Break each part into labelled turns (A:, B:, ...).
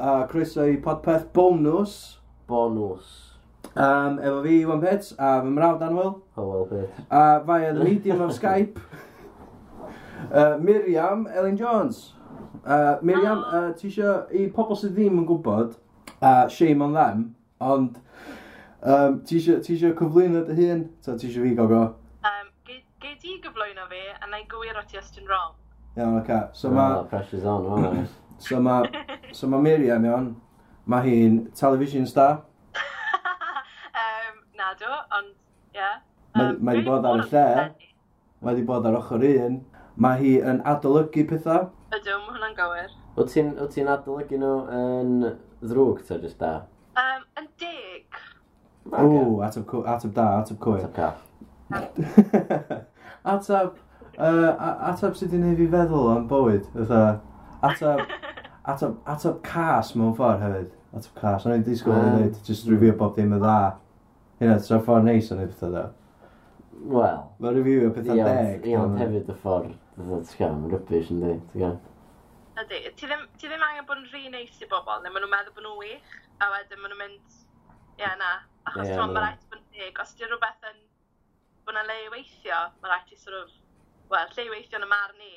A: a croeso i podpeth bonus.
B: Bonus.
A: Um, efo fi, Iwan Pets, a fy mrawd Anwyl.
B: well Pets.
A: A via the medium of Skype. Uh, Miriam Ellen Jones. Uh, Miriam, uh, ti isio i pobl sydd ddim yn gwybod, uh, shame on them, ond um, ti isio cyflwyno dy hun? Ta ti isio fi gogo?
C: Um, ge, ge di gyflwyno fi, a na i gywir o ti os ti'n wrong.
A: Iawn, yeah, oce. Okay. So
B: oh,
A: ma...
B: pressure's on, o'n
A: So mae so ma Miriam iawn, mae hi'n television star.
C: um, na do, ond ie. Yeah.
A: Um, ma wedi bod ar y lle. Mae wedi bod ar ochr un. Mae hi yn adolygu pethau.
C: Ydw, mae hwnna'n gywir.
B: Wyt ti'n ti adolygu nhw yn ddrwg, ta jyst da?
C: Um, yn dig.
A: Ww, ateb, ateb da, ateb cwyr.
B: Ateb ca.
A: atab, uh, atab sydd wedi'i neud fi feddwl am bywyd. Ateb, atab, atab cas mewn ffordd hefyd. Atab cas. Ond i'n disgwyl
B: ah.
A: i wneud, just review bob dim yn dda. Hynna, tra'r ffordd neis o'n ei bethau da.
B: Wel.
A: Mae review o pethau deg.
B: Ie, ond hefyd y ffordd, ti'n gael, mae'n rybys yn di, ti'n gael.
C: Ydy, ti ddim, ti ddim angen bod yn rhi neis i bobl, neu maen nhw'n meddwl bod nhw'n wych, a wedyn maen nhw'n mynd, ie na, achos yeah,
B: ti'n
C: rhaid bod yn deg, os ti'n rhywbeth yn, bod yna le i weithio, mae rhaid ti sort of, wel, lle i weithio yn y marn i,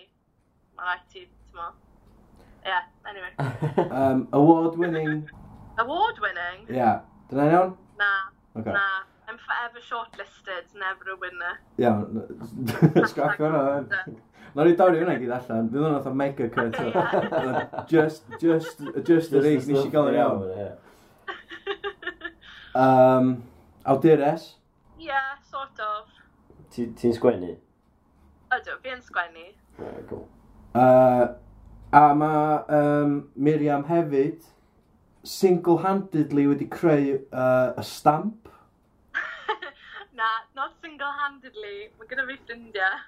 C: mae rhaid ti, ti'n Yeah, anyway.
A: um,
C: Award-winning... Award-winning?
A: Yeah. Dyna iawn?
C: Na.
A: Okay.
C: Na. I'm forever shortlisted, never a winner.
A: Iawn. Scrapio hwnna. Eh? Nawr i dawri hwnna i gyd allan, fydd hwnna fatha mega cut. just, just, just the race nes i gael yn iawn. Um, awdures?
C: Yeah, sort of.
B: Ti'n sgwennu?
C: Ydw, fi yn sgwennu.
B: Yeah, cool.
A: Uh, A mae um, Miriam hefyd single-handedly wedi creu uh, y stamp.
C: Na, not single-handedly. Mae gyda fi ffrindiau.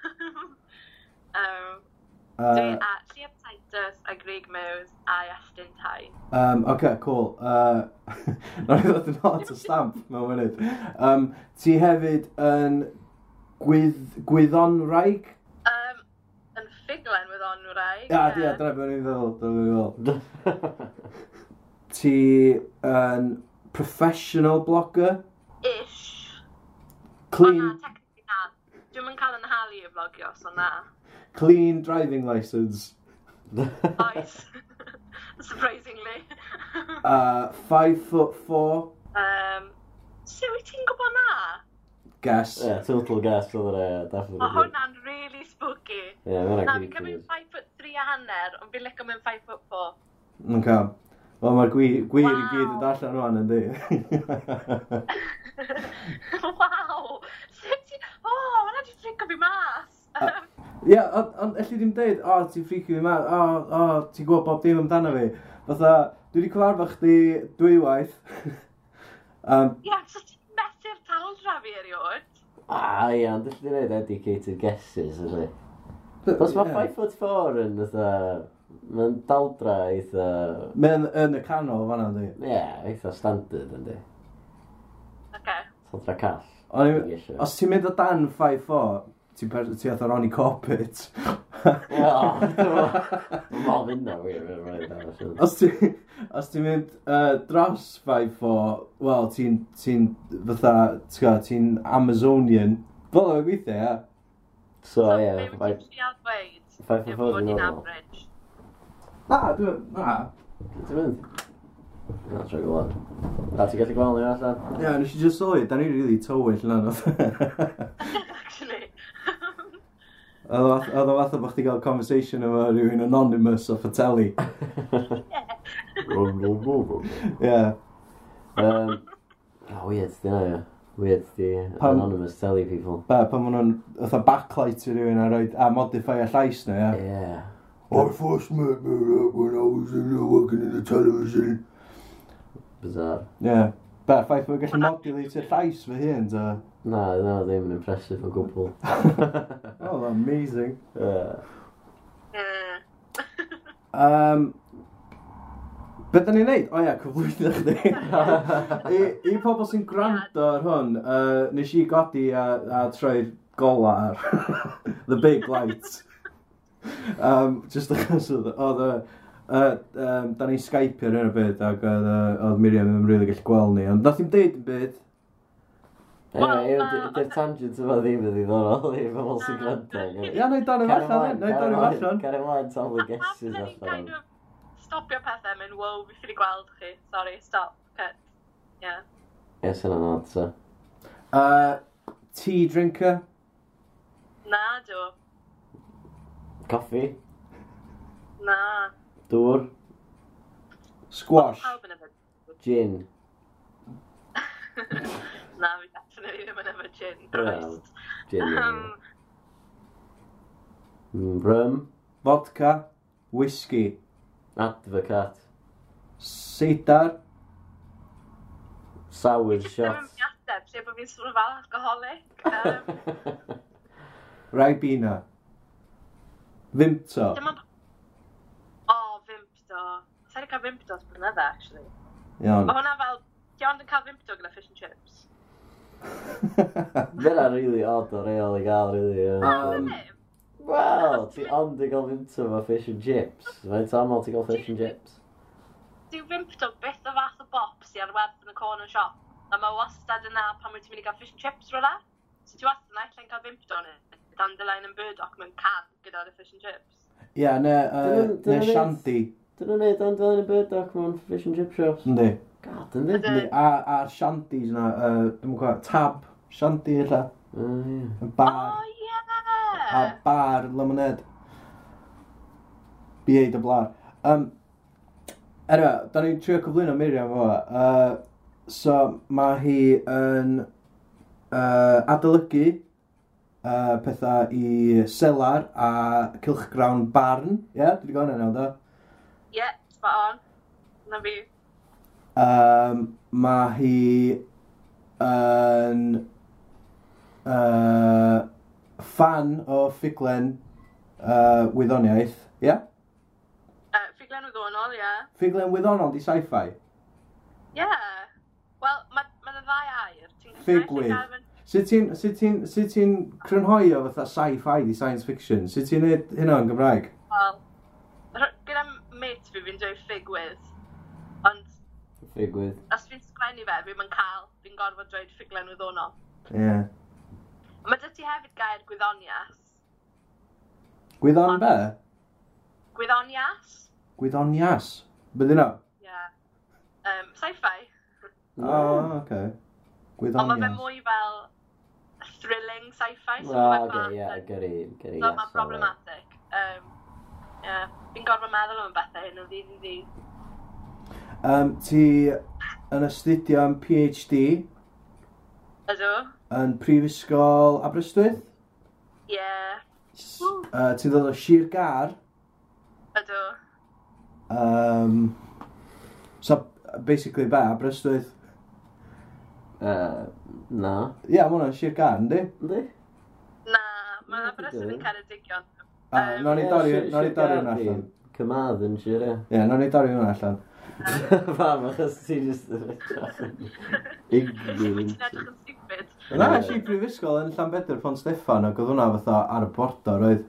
C: um,
A: uh,
C: a Liam Titus a Greg Mews a Iestyn Tai.
A: Um, OK, cool. Uh, Nawr i ddod yn hot y stamp mewn munud. Um, ti hefyd yn gwydd, gwyddonraig?
C: Um, yn ffiglen oedd o'n wraig.
A: Ia, ia, dyna beth ni'n feddwl, dyna beth ni'n feddwl. Ti yn professional blogger?
C: Ish. Clean. O na, technically na. Dwi'n mynd cael yn halu i blogio, so na.
A: Clean driving license.
C: Oes. Surprisingly.
A: uh, five foot four.
C: Um, so wyt ti'n gwybod na?
A: Gas.
B: Ie, yeah, total gas oedd yr
C: e,
B: definitely.
C: Mae hwnna'n really spooky.
B: Ie, yeah,
C: mae'n
B: Na,
C: fi'n cymryd 5 foot 3 a hanner, ond fi'n leco mynd 5 foot 4.
A: Ok. Wel, mae'r gwir, gwir
C: wow.
A: i gyd yn darllen rwan, yndi?
C: Waw! Sut ti... O, oh, hwnna di ffrico fi mas!
A: Ie, ond allu ddim dweud, o, oh, ti'n ffricio fi ma, o, oh, o, oh, ti'n gwybod bob dim amdano fi. Fatha, dwi wedi cyfarfod chdi dwywaith. um,
C: Ie, yeah, so ti saldra fi erioed.
B: A ia, ond ydych chi'n gwneud educated guesses, ydy. Os mae 5 foot 4 yn eitha... Mae'n daldra eitha...
A: Mae'n yn y canol fanna, ynddi?
B: Ie, yeah, eitha standard, ynddi.
C: Oce.
B: Daldra call.
A: Os ti'n mynd o dan 5-4, ti'n ti oedd o Ronnie Corbett.
B: Mae'n fynd na wir.
A: Os ti'n ti mynd uh, dros 5-4, wel, ti'n ti fatha, ti'n ti Amazonian, fel o'n gweithio, ia.
B: So, ie.
C: So, be ti'n trial dweud?
B: 5-4
C: bod ni'n average.
A: Na, dwi'n... Na.
B: Ti'n mynd? Na, trwy gwybod. Da ti'n gallu gweld ni allan?
A: Ie, nes i just sylwi, da ni'n rili tywyll na, Oedd o fath fatha bod chdi gael conversation efo rhywun anonymous o Fateli. Ie.
B: Weird, dyna ie. Weird, di anonymous telly people.
A: Be, pan maen nhw'n fatha backlight i rhywun a, roed, a modify a llais nhw, ie?
B: Ie.
A: I first met her when I was in there working in the television.
B: Bizarre.
A: Ie. Be, ffaith bod gallu modulate y llais fy hun, ta?
B: Na, na, ddim yn impressive o gwbl.
A: oh, amazing.
B: Yeah.
A: Um, Be da ni'n neud? O ia, cyflwyno chdi. I, I pobl sy'n gwrando ar hwn, uh, nes i godi a, a troi'r gola ar The Big Light. Um, just achos oedd oedd Uh, um, da ni'n Skype ar hyn o byd ac oedd uh, Miriam yn rili really gallu gweld ni, ond nath i'n deud yn byd,
B: Di'r tangent yma ddim yn ddiddorol i bobl sy'n gwrando.
A: Ia, neu dorri allan, neu dorri allan.
B: Cer ymlaen, tal y
C: gesis
B: allan.
C: Stopio pethau, mynd, wow, fi ffili gweld chi. Sorry, stop, cut. Ie.
B: Ie, sy'n yna nod, so.
A: Tea drinker?
C: Na, do.
B: Coffi?
C: Na.
B: Dŵr?
A: Squash?
B: Gin?
C: Na, fi definitely ddim yn efo gin.
B: Wel, gin.
C: Um,
B: Rum,
A: vodka, whisky.
B: Advocat.
A: Seidar.
B: Sour shot.
C: Ddim lle bod fi'n sôn fel alcoholic. Um,
A: Ribena.
C: Fimto. Dyma... O, oh, Fimto. Sa'n cael Fimto sbrynydda, actually.
A: Iawn.
C: Mae hwnna fel... Di ond yn cael Fimto gyda fish and chips?
B: Dyna really odd o reol i gael, really.
A: Um,
B: Wel, ti ond i gael fynta fo fish and chips. Mae'n tamol ti gael fish and chips.
C: Dwi'n fympto beth o fath o bops i ar werth yn y corner shop. A mae wastad yna pan wyt ti'n mynd i gael fish and chips rola. So ti wastad yna allan cael fympt o'n. Dandelion yn burdock mewn can gyda'r fish and chips.
A: Ie, yeah, ne, uh, ne shanty.
B: Dyn nhw'n neud ond fel yn y burdock mewn fish and chip shops.
A: Yndi.
B: God, yndi.
C: Yndi. Yndi.
A: A, a'r shanties yna, uh, dwi'n gwybod, tab, shanty illa. Mm,
C: yeah.
A: Bar.
C: Oh, yeah.
A: A bar lemonade. BA dy blar. Um, Erwa, da ni'n trio cyflwyno Miriam fo. Uh, so, mae hi yn uh, adolygu uh, pethau i selar a cilchgrawn barn. Ie, yeah, dwi wedi gofyn yna,
C: da? spot on. Na fi.
A: Um, um mae hi yn uh, fan o ffuglen uh, wyddoniaeth, ie? Yeah?
C: Uh, ffuglen wyddonol, ie. Yeah.
A: Ffuglen wyddonol di sci-fi?
C: Ie. Yeah. Wel, mae ma ddau air. Ffugwydd.
A: Sut ti'n ti, ti, ti, ti crynhoi o fatha sci-fi di science fiction? Sut ti'n neud hynna yn Gymraeg?
C: Wel, sut fi fi'n dweud ffigwydd. Ond...
B: Ffigwydd.
C: Os fi'n sgwennu fe, fi'n cael, fi'n gorfod dweud ffiglen wyddonol.
A: Ie. Yeah.
C: Mae dy ti hefyd gair gwyddonias.
A: Gwyddon be?
C: Gwyddonias.
A: Gwyddonias? Byddi no?
C: Ie. Yeah. Um, Sci-fi.
A: O, oh, oce. Okay.
C: Ond mae fe mwy fel thrilling sci-fi. So
B: oh,
C: okay, yeah,
B: gyrru, gyrru.
C: So mae'n problematic. Um, uh, fi'n gorfod meddwl am bethau hyn o ddydd i ddydd.
A: Um, ti yn astudio am PhD?
C: Ydw.
A: Yn Prifysgol Aberystwyth?
C: Ie. Yeah.
A: Uh, ti'n dod o Sir Gar?
C: Ydw.
A: Um, so, basically be, Aberystwyth?
B: Uh, na.
A: Ie, yeah, mae hwnna'n Sir Gar, yndi?
B: Yndi.
C: Na, mae
B: Aberystwyth
C: yn Ceredigion.
A: A,
C: um,
A: nawn ni dorri hwnna allan.
B: Cymad yn siwr, ie.
A: Ie, nawn ni dorri hwnna allan.
B: Fam, achos ti jyst yn edrych yn ignorant.
A: Na, si prifysgol yn Llanbedr Pont Steffan, ac oedd hwnna fatha ar y bordor, oedd?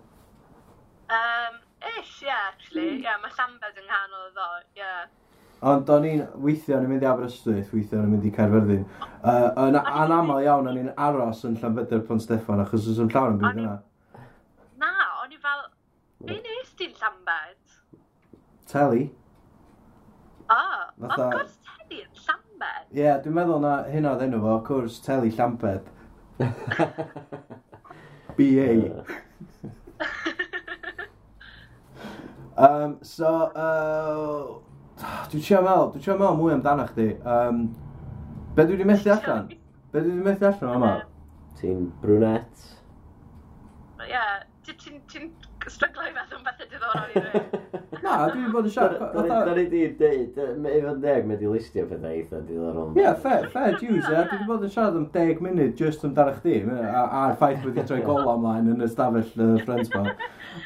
C: Um, ish, ie, yeah, actually. Ie, yeah, mae Llanbed yng nghanol ddo, ie. Yeah.
A: Ond o'n i'n weithio o'n i'n mynd i Aberystwyth, weithio o'n i'n mynd i Caerfyrddin. Uh, yn anaml iawn o'n i'n aros yn Llanbedr Pont Steffan, achos oes yn llawer yn byd yna.
C: Be nes ti'n Llambed?
A: Teli.
C: O, oh,
A: Fatha-
C: ond gwrs teli yn Llambed.
A: Ie, yeah, dwi'n meddwl na hyn oedd enw fo, cwrs Teli Llambed. BA. Um, so, uh, dwi'n siarad meddwl, dwi'n siarad meddwl mwy amdano chdi. Um, be dwi wedi methu allan? Be dwi wedi methu allan yma?
B: Ti'n brunette.
C: Ie, ti- ti'n- ti'n stryglau i feddwl bethau diddorol i fi.
A: Na, dwi'n bod yn siarad...
B: Da ni di deud, efo'n deg, mae di listio pethau eitha diddorol.
A: Ie, yeah, fair, fair dues, ie. Dwi wedi bod yn siarad am 10 munud just amdano chdi, a'r ffaith wedi troi gol ymlaen yn ystafell uh, Friends Bar.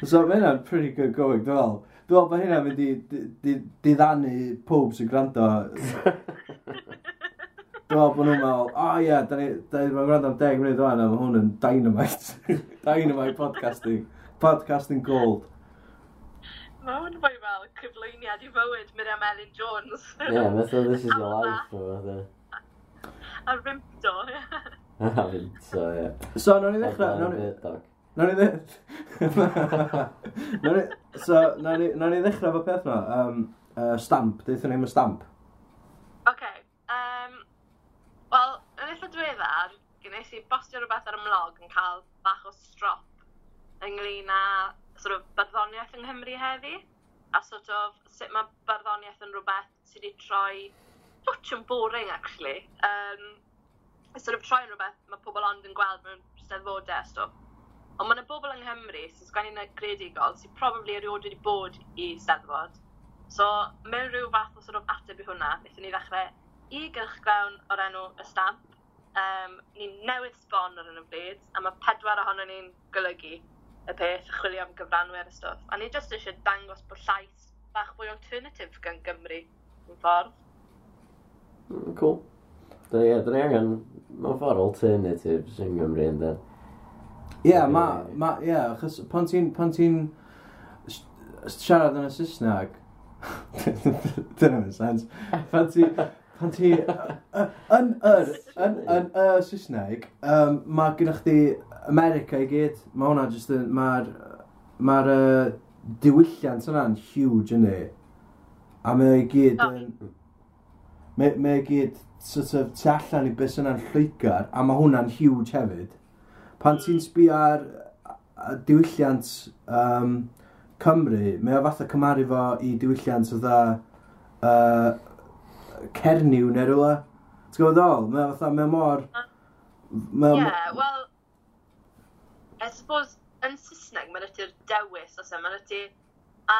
A: So mae hynna'n pretty good going, dwi'n fel. Dwi'n fel bod hynna'n mynd i diddanu pob sy'n gwrando. Dwi'n meddwl bod nhw'n meddwl, o oh, ie, yeah, da ni, da ni, da ni, da ni, da ni, da ni, da ni, da ni, podcasting gold.
C: Mae hwn yn fwy fel cyflwyniad i fywyd Miriam Elin Jones.
B: Ie, yeah, fatha this is your life o fatha. E?
C: A rimto, ie.
B: A rimto, ie.
A: So, nawn ni ddechrau. Nawn ni
B: ddechrau.
A: Nawn ni ddechrau. So, nawn ni ddechrau fo peth na. Um, uh, stamp, deithio ni am y stamp.
C: Oce. Okay. Um, Wel, yn eitha diweddar, gynnais i bostio rhywbeth ar ymlog yn cael bach o strop ynglyn â sort of, barddoniaeth yng Nghymru heddi a sort of sut mae barddoniaeth yn rhywbeth sydd wedi troi twtch yn boring actually. Um, sort of troi yn rhywbeth mae pobl ond yn gweld mewn steddfodau a stwff. Ond mae yna bobl yng Nghymru sy'n sgwennu yn y gredigol sy'n probably erioed wedi bod i steddfod so mewn rhyw fath o sort of ateb i hwnna wnaethon ni ddechrau i gylchgrawn o'r enw y stamp. Um, ni'n newydd sbon ar yn y bryd a mae pedwar ohono ni'n golygu y peth, chwilio am gyfranwyr a stwff. A ni jyst eisiau dangos bod llais bach fwy alternatif gan Gymru yn ffordd.
B: Mm, cool. Da ie, da ni angen mewn ffordd alternatives yng Gymru yn den.
A: Ie, yeah, ma, ma, ie, yeah, achos pan ti'n, pan ti'n siarad yn y Saesneg, dyna mae'n sens, pan ti, pan ti, yn yr, yn, yn y Saesneg, um, mae gennych chdi America i gyd, mae hwnna jyst yn, mae'r ma uh, diwylliant yna'n huge yn ei. A mae i gyd yn... Oh. Mae, mae i gyd sort of, tu allan i beth yna'n llwygar, a mae hwnna'n huge hefyd. Pan ti'n sbio ar diwylliant um, Cymru, mae o fatha cymaru fo i diwylliant o dda uh, Cerniw neu rhywle. Ti'n gwybod ddol? Mae o fatha, mae o mor... Mae
C: yeah, wel, I suppose, yn Saesneg, mae'n ydy'r dewis, os e, mae'n ydy... A,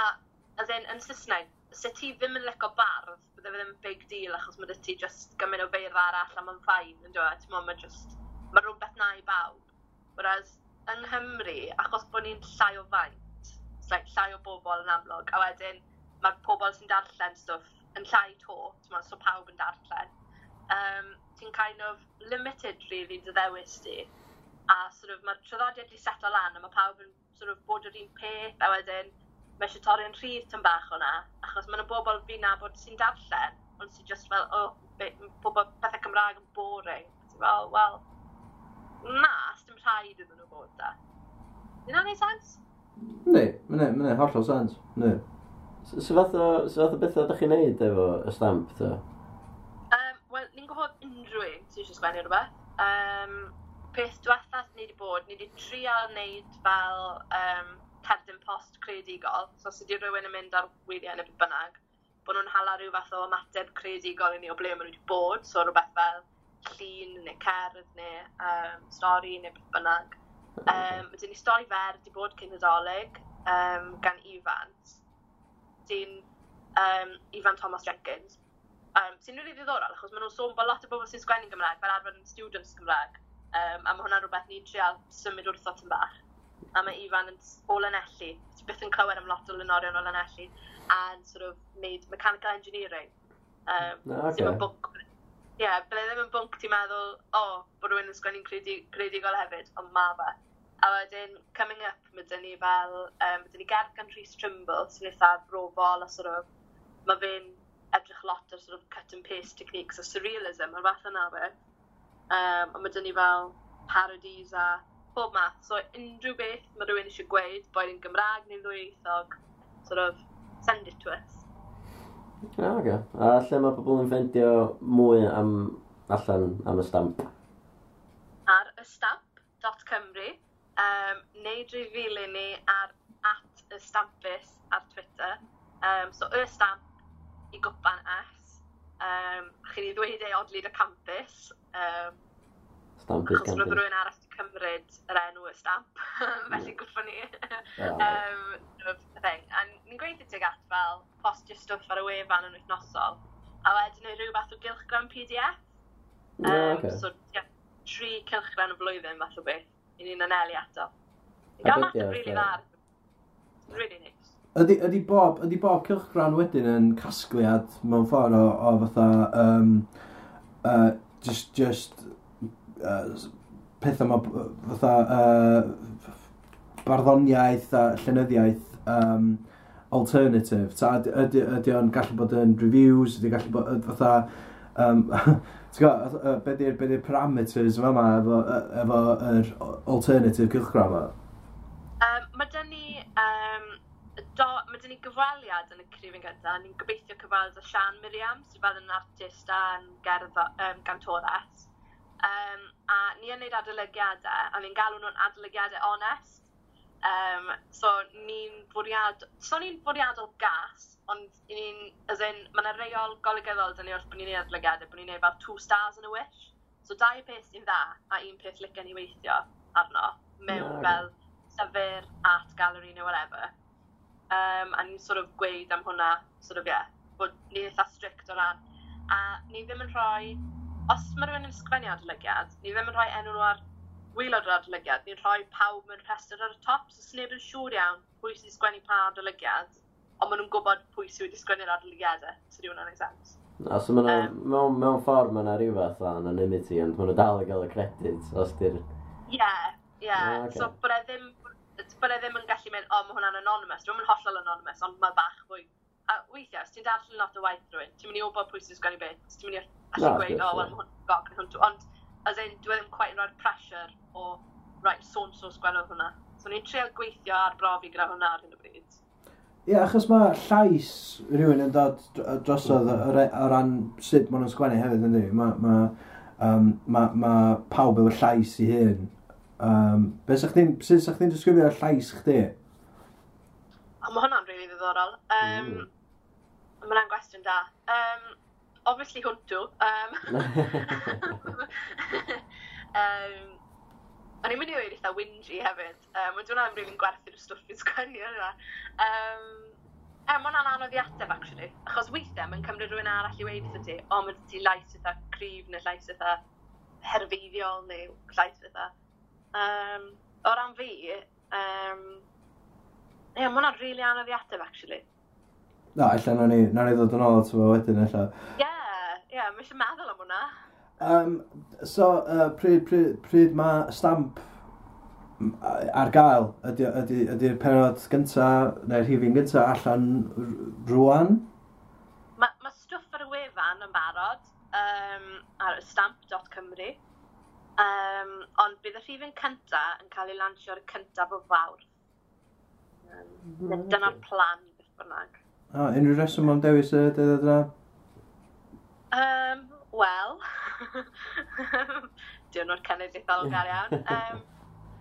C: as in, yn Saesneg, se ti ddim yn leco bardd, bydde fe ddim yn big deal, achos mae'n ydy just gymryd o feirdd arall a mae'n ffain, yn dweud, ti'n mae'n just... Mae rhywbeth na i bawb. Whereas, yng Nghymru, achos bod ni'n llai o faint, like, llai o bobl yn amlwg, a wedyn mae'r pobl sy'n darllen stwff yn llai to, ma, so pawb yn darllen, um, ti'n kind of limited really dy ddewis di a sort of mae'r traddodiad wedi seto lan a mae pawb yn sort of bod yr un peth a wedyn mae eisiau torri'n rhydd tyn bach o'na achos mae'n yna bobl fi'n nabod sy'n darllen ond sy'n just fel o, oh, bobl pethau Cymraeg yn boring ti'n fel, wel na, dim rhaid iddyn nhw bod da Dyn nhw'n neud sens?
A: Ne, mae'n ne, hollol sens, ne
B: Sut fath o, so fath o bethau ydych chi'n neud efo y stamp, ta?
C: Um, Wel, ni'n gofod unrhyw un sy'n eisiau sgwennu rhywbeth. Um, peth diwethaf ni wedi bod, ni wedi trial wneud fel um, cerdyn post creadigol. So os ydy rhywun yn mynd ar wyliau neu beth bynnag, bod nhw'n hala rhyw fath o ymateb creadigol i ni o ble maen nhw wedi bod. So rhywbeth fel llun neu cerdd neu um, stori neu beth bynnag. Um, Ydyn ni stori fer wedi bod cyn nadolig um, gan Ifans. Dyn um, Ifan Thomas Jenkins. Um, sy'n rili ddiddorol achos maen nhw'n sôn bod lot o bobl sy'n sgwennu'n Gymraeg fel arfer yn students Gymraeg Um, a mae hwnna'n rhywbeth ni'n trial symud wrth o tyn bach. A mae Ifan yn o Lanelli, ti byth yn clywed am lot o lynorion o Lanelli, a'n sort of made mechanical engineering. Um,
B: no,
C: okay.
B: Dim
C: yn bwnc, ie, yeah, bydde ddim yn bwnc ti'n meddwl, o, oh, bod rhywun yn sgwennu'n credig credigol hefyd, ond ma fe. A wedyn, coming up, mae dyn ni fel, um, mae dyn ni gerdd gan Rhys Trimble, sy'n eitha brofol, a sort of, mae fe'n edrych lot ar sort of cut and paste techniques o surrealism, o'r fath yna fe. Um, a mae dyn ni fel parodies a pob math. So unrhyw beth mae rhywun eisiau gweud, boed yn Gymraeg neu ddwyieithog, sort of send it to us.
B: Ah, okay. A lle mae pobl yn ffendio mwy am allan am y stamp?
C: Ar ystamp.cymru um, neu drifili ni ar at ystampus ar Twitter. Um, so ystamp i gwpan F Um, a chi wedi ddweud ei odlid y campus. Um,
B: Stamp i'r campus.
C: Achos roedd rhywun arall wedi cymryd yr enw y stamp, felly gwrthon ni. um, thing. A ni'n gweithio tuag at fel postio stwff ar y wefan yn wythnosol. A wedyn neu rhyw fath o gylchgram PDF. Um,
B: yeah, okay.
C: So, yeah, tri cylchgren y flwyddyn fath o beth. I ni'n anelu ato. I gael math
B: o brili
C: dda. Really neis.
A: Ydy, ydy, bob, ydy bob cylchgran wedyn yn casgliad mewn ffordd o, o fatha, um, uh, just, just uh, pethau ma, fatha, uh, barddoniaeth a llenyddiaeth um, alternative. Ta, ydy, ydy ydy o'n gallu bod yn reviews, ydy gallu bod, fatha, um, ti'n gwybod, be di'r be di parameters yma yma efo, efo yr alternative cylchgran yma?
C: Um, mae dyn ni, um mae dyn ni gyfweliad yn y crif yn gynta, ni'n gobeithio cyfweld y Sian Miriam, sydd fel yn artist a'n gerdd um, gantores. Um, a ni yn gwneud adolygiadau, a ni'n galw nhw'n adolygiadau onest. Um, so ni'n bwriad, so ni'n bwriadol gas, ond ni'n, as in, mae yna reol golygyddol dyn ni wrth bod ni'n ei adolygiadau, bod ni'n ei fel two stars yn y wish. So dau peth sy'n dda, a un peth licen i weithio arno, mewn fel llyfr, art gallery neu whatever. Um, a ni'n sort of gweud am hwnna, sort of, yeah, bod ni'n eitha strict o ran. A ni ddim yn rhoi, os mae rhywun yn sgwennu adolygiad, ni ddim yn rhoi enw nhw ar wylod yr adolygiad, ni'n rhoi pawb mewn rhestr ar y top, so sneb yn siŵr iawn pwy sy'n sgwennu pa adolygiad, ond maen nhw'n gwybod pwy sy'n wedi sgwennu'r adolygiadau, so di hwnna'n ei sens.
B: A so maen
C: um,
B: mewn, mewn ffordd mae yna rhyw fath o anonymity, ond maen nhw dal i gael y credit, os di'r...
C: Ie, yeah, ie. Yeah.
B: Ah, okay.
C: So bod e ddim, bod e ddim yn mae hwnna'n anonymous, dwi'n mynd hollol anonymous, ond mae bach fwy. A weithiau, os ti'n darllen lot o waith rhywun, ti'n mynd i wybod pwy sy'n sgwennu beth, ti'n mynd i allu gweud, o, wel, mae hwn gog yn hwnnw. Ond, as in, dwi ddim quite yn rhoi'r pressure o, right, sôn so sgwennodd hwnna. So, ni'n treol gweithio ar brofi gyda hwnna ar hyn o bryd.
A: Ie, yeah, achos mae llais rhywun yn dod drosodd o ran sut maen nhw'n sgwennu hefyd, ynddi? Mae ma, um, ma, ma pawb efo llais i hyn. Um, be sa'ch chi'n, sut sa'ch chi'n disgrifio'r llais chdi?
C: A mae hwnna'n rili ddiddorol. Um,
B: mm.
C: Mae hwnna'n gwestiwn da. Um, obviously hwntw. Um, um, o'n i'n mynd i ddweud eitha whingy hefyd. Um, ond hwnna'n rili'n gwerthu'r stwff i'n sgwennu ar. Um, e, mae hwnna'n anodd i ateb, actually. Achos weithiau, mae'n cymryd rhywun arall i weid wrth ti. O, mae ti lais eitha cryf neu lais eitha herfeiddiol neu llais eitha. Um, o ran fi, um, Ie, yeah, mae hwnna'n rili really anodd i ateb, actually.
A: Na, allan na ni, na ni ddod yn ôl at fo wedyn, allan.
C: Ie, yeah, ie, yeah, mae eisiau meddwl am hwnna.
A: Um, so, uh, pryd, pryd, pryd mae stamp ar gael, ydy'r ydy, ydy penod gynta, neu'r hifin gynta allan rwan?
C: Mae ma stwff ar y wefan yn barod um, ar stamp.cymru. Um, ond bydd y rhifin cynta yn cael ei lansio ar y cyntaf o fawrth. Um, Dyna'r plan beth bynnag.
A: O, ah, unrhyw reswm am dewis y dydd yna?
C: Um, Wel, diwrnod cenedlaethol yn gael iawn. Um,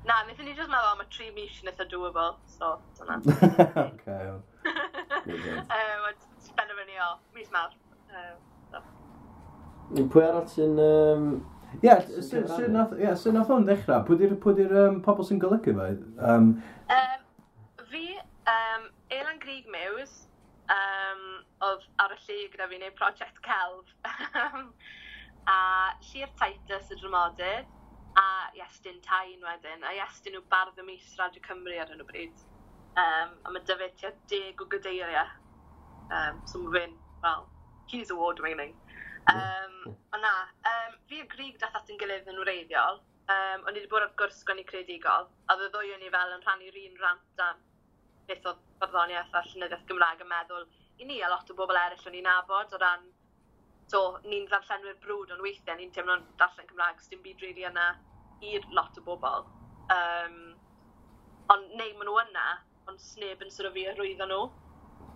C: na, wnaethon ni just meddwl am y tri mis yn eitha doable, so dyna.
A: OK, iawn.
C: um, benderfynu o, mis mawr. Um, so.
B: Pwy arall sy'n... Um,
A: Ie, yeah, sy'n nath o'n dechrau? Pwy di'r um, pobl sy'n golygu fe? Um,
C: um, fi, um, Elan Grieg Mews, um, oedd ar y llu gyda fi neu Project Celf. a Llyr Titus y dramodydd, a Iestyn Tain wedyn, a Iestyn nhw bardd y mis Radio Cymru ar hyn o bryd. Um, a mae dyfyd tua deg o gydeiriau. Um, so mae fe'n, well, he's award winning. Um, o na, um, fi a Grieg dath at yn gilydd yn wreiddiol, um, o'n i wedi bod ar gwrs gwni credigol, a oedd y ddwy o'n i fel yn rhannu'r un rant am beth oedd barddoniaeth a llynyddiaeth Gymraeg yn meddwl i ni a lot o bobl eraill o'n i'n nabod o ran So, ni'n ddarllenwyr brwd ond weithiau ni'n teimlo'n darllen Cymraeg, sydd dim byd rili really yna i'r lot o bobl. Um, ond neu maen nhw yna, ond sneb yn sort of i arwyddo nhw.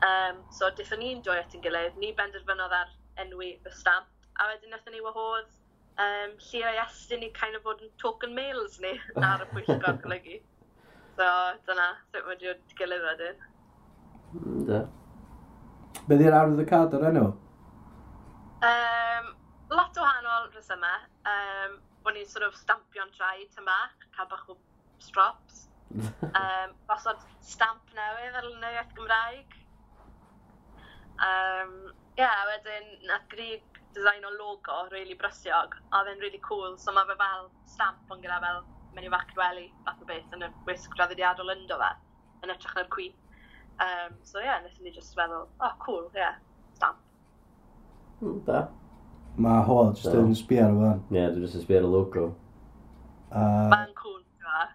C: Um, so, dethon ni'n dwy at yn gilydd, ni benderfynodd ar enwi y stamp, a wedyn wnaethon ni wahodd um, lle o'i estyn i kind of fod yn token mails ni ar y pwyllgor golygu. So, dyna, sut mae diwedd gilydd wedyn.
B: Da.
A: Be di'r arwydd y cad o'r enw?
C: Um, lot o wahanol rhesymau. Um, Bo'n ni'n sort of stampio'n traed yma, cael bach o strops. um, Bosod stamp newydd ar lynioedd Gymraeg. Um, Ie, yeah, wedyn, nath grig design o logo, really brysiog, a oedd e'n really cool, so mae fe fel stamp ond gyda fel mynd i fachweli fath o beth yn y wisg draddodiadol ynddo fe, yn ytrach na'r cwi. Um, so ie, yeah, nes ni just feddwl, oh cool, ie, yeah, stamp.
B: Mm, da.
A: Mae ho, jyst yn sbio ar y fan.
B: Ie, dwi'n jyst yn sbio ar y logo.
A: Uh,
C: Mae'n cwn, ti'n fa?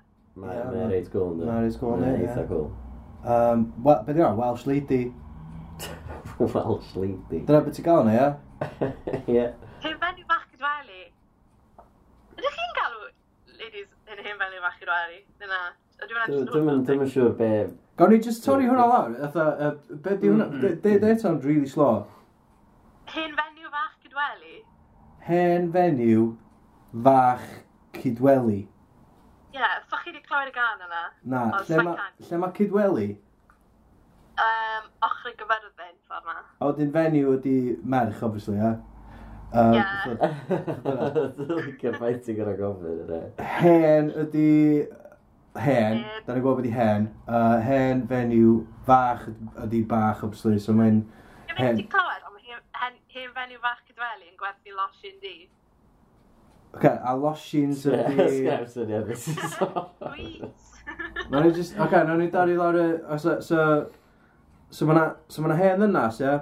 A: Mae'n
B: reit cool, ynddo.
A: Mae'n reit cool,
B: ynddo.
A: Mae'n
B: eitha cool.
A: Um, well, Beth yw'n Welsh lady?
B: Welsh lady.
A: Dyna beth ti'n gael yna, ie?
B: Ie.
C: Hyn fenyw bach gydweli. Ydych chi'n gael yn hen fel i fach i rwari. Dyna,
B: Dwi'n ddim yn siŵr be...
A: Gawn ni just torri hwnna lawr, atha, be di hwnna, de eto'n really slow.
C: Hen fenyw fach cydweli?
A: Hen fenyw fach cydweli.
C: Ie, yeah, ffach chi wedi clywed y gan yna?
A: Na, lle
C: mae
A: ma, ma cydweli?
C: Um, ochr y gyferbydd, ffordd na.
A: O, dyn fenyw ydi merch, obviously,
C: ie?
A: Yeah?
B: Dwi'n fighting gyda gofyn
A: Hen ydi... Hen, da ni'n gwybod beth i hen. Uh, hen fenyw fach ydi bach obslyr, so mae'n... Dwi'n
C: mynd i clywed, ond hen fenyw fach cydweli yn gwerthu losin di.
A: Ok, a losins ydi...
B: Sgaf syniad beth sy'n sôn.
A: Mae'n just... Ok, nawn ni dorri lawr y... So... So, so mae'na so ma hen ddynas, ie?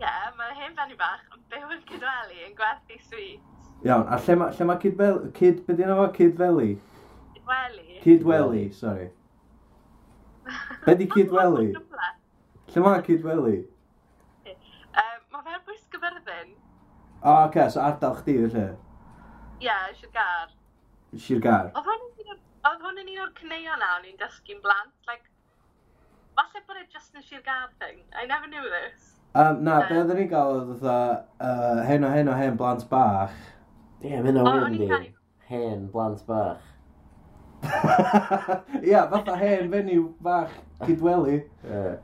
C: Ie, mae hen fenyw bach, byw yn Cydweli yn gwerthu sweet.
A: Iawn, a lle mae lle ma Cydweli? Cyd, be di yna Cydweli?
C: Cydweli.
A: Cydweli, sorry. Be di Cydweli? lle mae Cydweli?
C: Um, mae fe'n bwys gyferddin.
A: O, oh, okay, so ardal chdi, felly?
C: Ie, yeah,
A: Sirgar. Sirgar.
C: Oedd hwn oedd hwn yn un o'r cneuon na o'n i'n dysgu'n blant. Like, falle bod e just yn Sirgar thing. I never knew this.
A: Um, na, be oedden ni'n gael oedd fatha uh, hen o hen o hen blant bach.
B: Ie, yeah, mynd o
C: hwn
B: di. Hen blant bach.
A: Ia, fatha hen fenyw bach cydweli.
B: Yeah.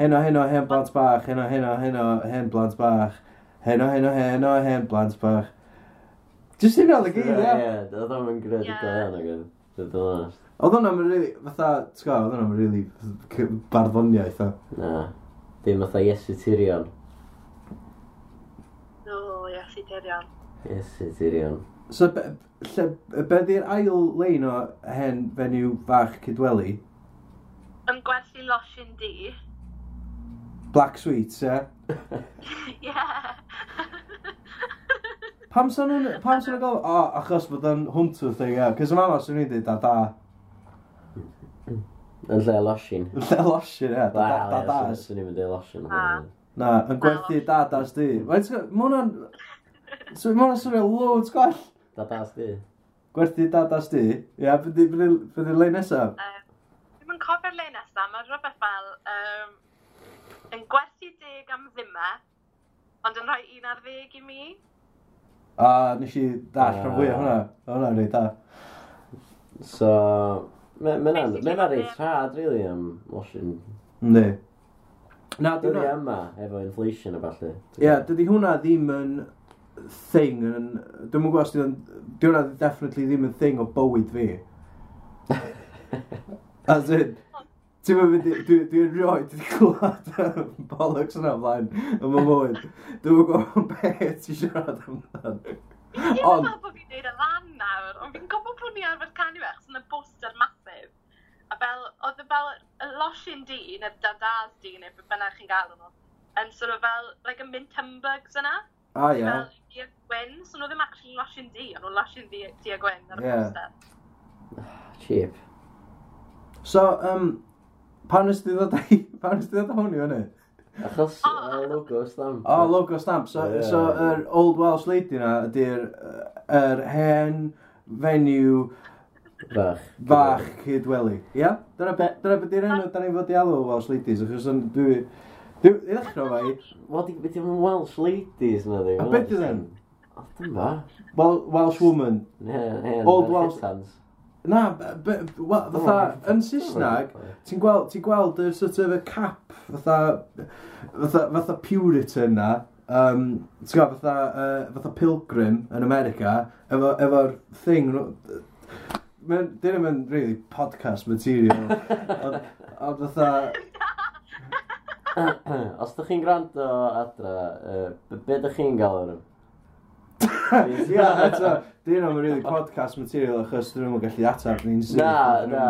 A: Hen o hen o hen blant bach, hen o hen o hen o hen blant bach. Hen o hen o hen o hen blant bach. Just hyn oedd y gyd, ia?
B: Ie, oedd o'n mynd
C: greu
B: ddod o'n agor. Dwi'n honest.
A: Oedd o'n am rili, fatha, ti'n gael, oedd o'n am rili barddoniaeth o.
B: Na dim fatha Iesu Tirion.
C: O, Iesu Tirion.
B: Iesu Tirion.
A: So, be, lle, be di'r ail lein o hen fenyw fach cydweli?
C: Yn gwerthu losin di.
A: Black Sweets, ie?
C: Ie.
A: pam sa'n nhw'n... Pam sa'n nhw'n gofyn... O, achos bod o'n hwntw thing, e. Cys yma, mama sa'n nhw'n dweud, da, da.
B: Yn lle losin.
A: Yn lle losin, ie. Da, da, da.
B: Swn i'n mynd i losin.
A: Na, yn gwerthu da, da, di. Mae hwnna'n... So, mae hwnna'n swnio loads gwell.
B: Da, da, di.
A: Gwerthu da, da, di. Ie, bydd i'r lein nesaf?
C: Dwi'n yn cofio'r lein nesaf, mae rhywbeth fel... Yn gwerthu deg am ddima, ond yn rhoi un ar ddeg i mi.
A: A, nes i dall rhan fwy o hwnna. Hwnna'n rhaid da.
B: So, Mae'n reit rhad, rili, am washing.
A: Ne. Na,
B: dyna...
A: Dyna
B: yma, efo inflation a falle.
A: Ie, yeah, dydy hwnna ddim yn thing yn... Dwi'n mwyn gwybod sydd yn... Dwi'n hwnna definitely ddim yn thing o bywyd fi. As in... Ti'n mynd i... Dwi'n rioed wedi clywed bollocks yna ymlaen yn fy mywyd. Dwi'n mwyn gwybod beth ti'n siarad
C: amdano.
A: Ie,
C: meddwl bod fi'n neud y lan nawr, ond fi'n gwybod bod ni arfer canu fe, achos yna y bwster mas fel, oedd e fel y losin di, neu dadaz di, neu beth bynnag chi'n galw nhw, yn sort of fel, like a mint humbugs yna.
A: Ah, ie.
C: Fel, di a Gwyn, so nhw ddim actually losin di, ond nhw losin di di a Gwyn ar y
A: yeah.
C: poster.
B: Cheap.
A: So, um, pan ys ti ddod i, pan ys ti ddod hwn i fyny?
B: Achos uh, logo stamp.
A: O, oh, logo stamp. So,
B: yeah.
A: so yr Old Welsh Lady na ydy'r er hen fenyw
B: Fach.
A: Fach Cydweli. Ia? Dyna beth dyna be di'r enw da ni'n fod i alw Welsh Ladies, achos yn dwi... Dwi, i ddechrau i...
B: Wel, beth yw'n Welsh Ladies na di?
A: A beth yw'n then?
B: O, dyma.
A: Wel, Welsh Woman. Old Welsh... Na, fatha, yn Saesneg, ti'n gweld, ti'n gweld y sort of y cap, fatha, fatha, fatha Puritan na, um, ti'n gweld, fatha, uh, fatha Pilgrim yn America, efo'r efo thing, Dyn nhw'n mynd really podcast material. Ond fatha...
B: Os ydych chi'n gwrando adra, uh, be ydych chi'n gael ar
A: Ia, eto, dyn nhw'n really podcast material achos dyn nhw'n gallu atab ni'n sydd.
B: Na, na,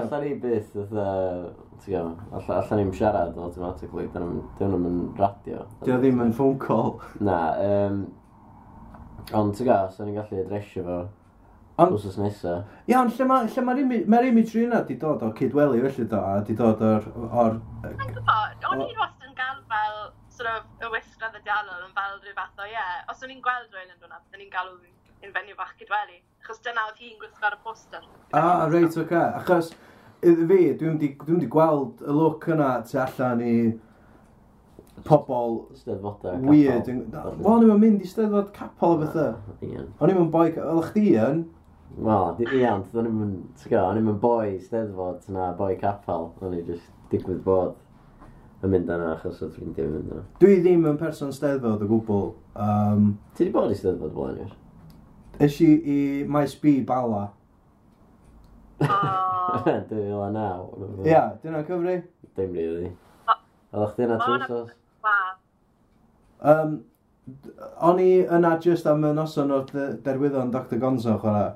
B: allan ni byth, fatha... allan ni'n siarad automatically, dyn nhw'n mynd radio.
A: Dyn ddim yn phone call.
B: Na, um, ond ti'n gael, sa'n ni'n gallu adresio fo.
A: Ond...
B: Wsos nesa.
A: Iawn, lle mae'r lle ma ma imagery yna di dod o cydweli felly do, a di dod o'r... o'r
C: Mae'n gwybod, o'n i'n wastad yn gael fel, sort of, y wisgredd y dialol yn fel rhyw fath o, ie. Yeah. Os o'n i'n gweld rhywun yn rhywna, o'n i'n galw yn fenyw fach cydweli. Achos dyna oedd hi'n gwisgo ar y poster.
A: Ah, reit, oce. Okay. Achos, iddi fi, dwi'n di, dwi di gweld y look yna tu allan i pobl weird. Wel, o'n i'n mynd i steddfod capol o bethau. O'n i'n mynd boi... Oedd chdi yn?
B: Wel, ia, ond o'n i'n, ti'n gael, o'n i'n boi steddfod na boi capel, o'n i'n just digwydd bod yn mynd yna achos oedd ffrindiau yn mynd yna.
A: Dwi ddim yn person steddfod o gwbl. Um,
B: Ti di bod i steddfod blaen i'r?
A: Ys i i maes B bala.
C: Dwi
B: fel yna.
A: Ia, dyna'n cyfri?
B: Dim
C: rili.
B: Oeddech chdi yna trwy
C: sos?
A: Um, o'n i yna just am y noson o'r derwyddon Dr Gonzo chwarae.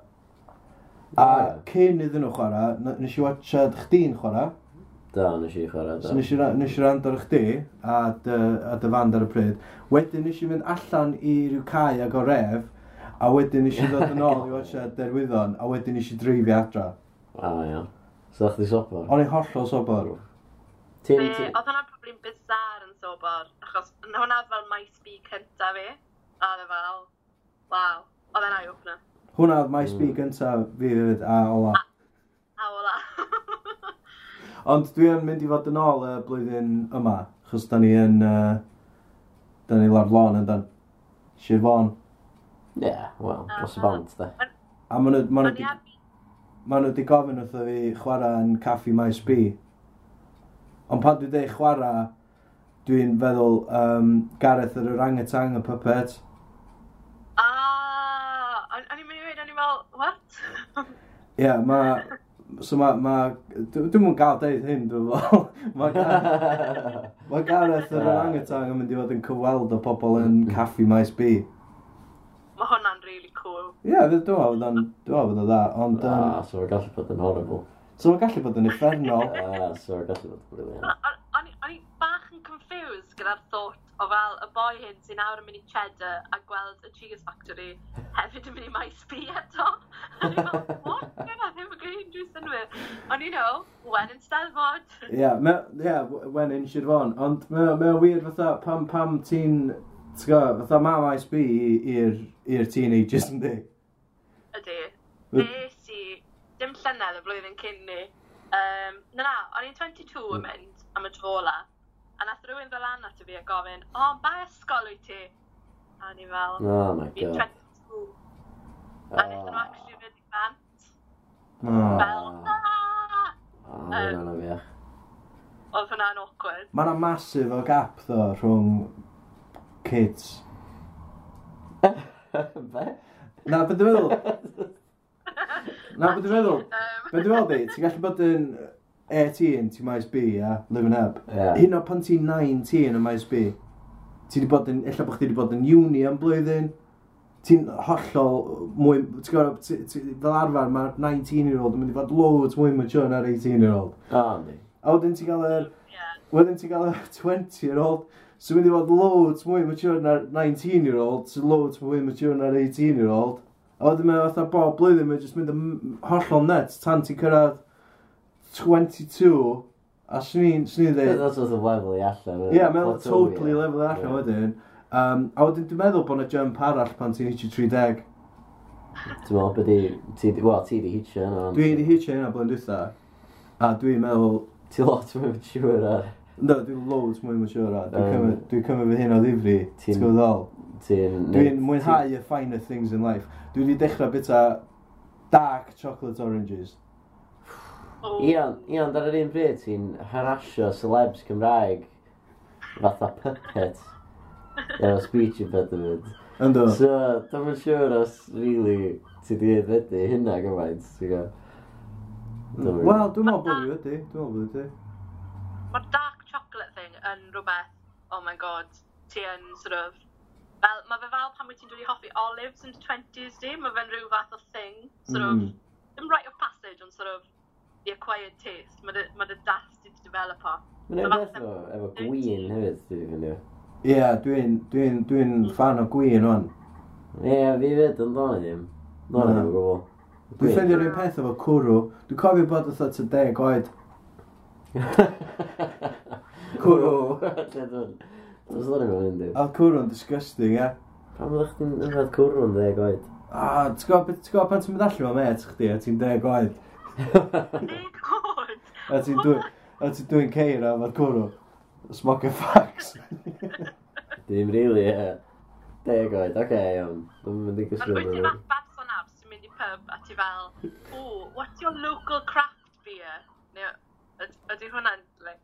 A: A cyn iddyn nhw chwarae, nes i watchad chdi'n chwarae.
B: Da, nes i chwarae, da.
A: Nes i, nes i rand ar chdi a dy, a dy fand ar y pryd. Wedyn nes i fynd allan i ryw cae ag o ref, a wedyn nes i ddod yn ôl i watchad derwyddon, a wedyn nes i dreifio adra.
B: A, iawn. So chdi sobor?
A: O'n i hollol sobor.
B: Ti'n... ti?
C: oedd hwnna'n problem bizar yn sobor, achos hwnna fel MySpeak cynta fi, a oedd e fel, waw, oedd e'n eye-opener.
A: Hwna oedd my speak
B: hmm.
A: gyntaf fi fyd a ola.
C: A, ola.
A: Ond dwi yn mynd i fod yn ôl y blwyddyn yma, chos da ni yn... Uh, da ni lawr lôn yn dan. Sir Fon.
B: Ie, yeah, wel, dros y bant, da.
A: A maen nhw... Maen nhw ma nhw wedi gofyn wrtho fi chwarae yn Caffi Maes B. Ond pan dwi dweud chwarae, dwi'n feddwl um, Gareth yr Orangetang, y puppet.
C: Mm.
A: Ie, yeah, ma... So ma... ma Dwi'n mwyn gael deud hyn, dwi'n fel. Mae Gareth... ma Gareth yr orangutan yn mynd i fod yn cyweld o pobl yn mm. caffi maes B.
C: Mae hwnna'n really cool.
A: Ie, yeah, dwi'n meddwl bod o'n... Dwi'n meddwl bod o'n dda, ond... Um...
B: So mae'n gallu bod yn horrible.
A: So mae'n gallu bod yn effernol.
B: ah, so mae'n gallu bod yn
C: brilliant confused gyda'r thought o fel y boi hyn sy'n nawr yn mynd i cheddar a gweld y Cheese Factory hefyd yn mynd i maes B eto. A ni'n fel, what? Gwna ddim yn gwneud unrhyw synwyr. Ond you know, when in Stelfod.
A: Ie, yeah, me, yeah, when in Sirfon. Ond mae me, wir fatha pam, pam ti'n, ti'n fatha ma maes B i'r teenagers yn di?
C: Ydy. Nes i, dim llynedd y flwyddyn cyn ni. Um, na, na, o'n i'n 22 yn mynd am y dvola. A nath rhywun fel anna ti fi a gofyn, o, oh, ba ysgol wyt ti? A ni fel,
B: oh my god.
C: 22. A ah. wnaethon nhw actually i bant.
A: Ah.
C: Fel,
B: aaa! Ah, um,
C: Oedd hwnna'n awkward.
A: Mae yna masif o gap ddo rhwng kids.
B: Be?
A: Na, beth dwi'n meddwl? Na, beth dwi'n meddwl? Beth dwi'n meddwl di? Ti'n gallu bod yn 18, ti'n maes B, ia, living up.
B: Yeah.
A: Hyn o pan ti'n 19 yn maes B, ti wedi bod yn, ella bod chdi wedi bod yn uni am blwyddyn, ti'n hollol mwy, ti'n gwybod, ti, ti, fel arfer mae'r 19-year-old yn mynd i fod loads mwy mature na'r 18-year-old.
B: O, oh.
A: A wedyn ti'n cael yr,
C: yeah.
A: wedyn ti'n cael yr 20-year-old, sy'n mynd i fod loads mwy mature na'r 19-year-old, sy'n loads mwy mature na'r 18-year-old. A wedyn mae'n fatha bob blwyddyn, mae'n just mynd yn hollol nuts tan ti'n cyrraedd 22, a swn i'n dweud...
B: That's sort of level i allan.
A: Ie, yeah, mae'n totally level i allan wedyn. Um, a wedyn dwi'n meddwl bod yna jump arall pan ti'n hitio 30.
B: Dwi'n meddwl bod ti... Wel, ti di hitio yna.
A: Dwi di hitio yna blwyddyn dwytha. A dwi'n meddwl...
B: Ti lot mwy mature ar.
A: No, dwi'n loads mwy mature ar. Dwi'n cymryd fy hyn o ddifri.
B: Ti'n
A: gwybod Dwi'n mwynhau y finer things in life. Dwi wedi dechrau bita dark chocolate oranges.
C: Oh.
B: Ian, Ian, dar yr un bryd ti'n harasio celebs Cymraeg fatha puppet efo speech impediment.
A: Ynddo.
B: So, dwi'n yn siŵr os, really, ti di edrydu hynna gymaint, ti'n gael.
A: Wel, dwi'n meddwl bod fi wedi, dwi'n meddwl bod fi wedi.
C: Mae'r dark chocolate thing yn rhywbeth, oh my god, ti yn sort of, fel, mae fe fel pan wyt ti'n dod i hoffi olives yn 20s di, mae fe'n rhyw fath o thing, sort of,
A: mm.
C: dim right of passage, ond sort of, the acquired taste. Mae dy ma dasti develop o.
B: Mae'n
C: edrych
B: efo, efo gwyn hefyd, dwi'n fyny.
A: Ie, dwi'n dwi dwi mm. fan o gwyn o'n.
B: Ie, fi fyd yn ddod ddim.
A: Ddod
B: ddim o gwbl.
A: Dwi'n ffeindio rhywun peth efo cwrw. Dwi'n cofio bod oedd at deg oed.
B: Cwrw. Dwi'n sôn efo hyn, dwi'n.
A: A cwrw'n disgusting, ie.
B: Pam ydych chi'n yfed cwrw'n deg oed?
A: A, ti'n gwybod pan ti'n mynd allan o met chdi a ti'n deg oed?
C: Digon!
A: A ti'n dwi'n ceir a ad cwrw. Smoking fax.
B: Dim rili, ie. Deg oed, oce, iawn. Dwi'n mynd i gysgu.
C: Ar
B: wyt ti'n
C: fath bad son abs, ti'n mynd i pub a ti fel, ooh, what's your local craft beer? Neu, ydy hwnna'n, like,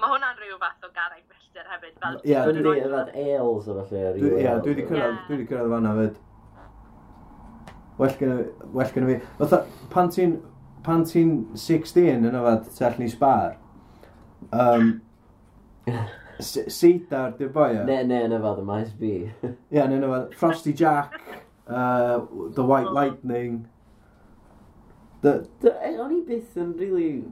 C: mae hwnna'n rhyw fath o garreg milltir hefyd. Fel,
A: ie,
B: yeah,
A: dwi'n
B: rhaid fath ales o falle.
A: Ie, dwi wedi cyrraedd, dwi wedi cyrraedd fanna fyd. Well gen i fi. Fatha, pan ti'n pan ti'n 16 yn yfad tu allan i spar, um, Seidar, dy boi o?
B: Ne, ne, yn yfad y maes bi.
A: Ie, yeah, yn yfad Frosty Jack, uh, The White Lightning. The...
B: E, o'n i byth yn really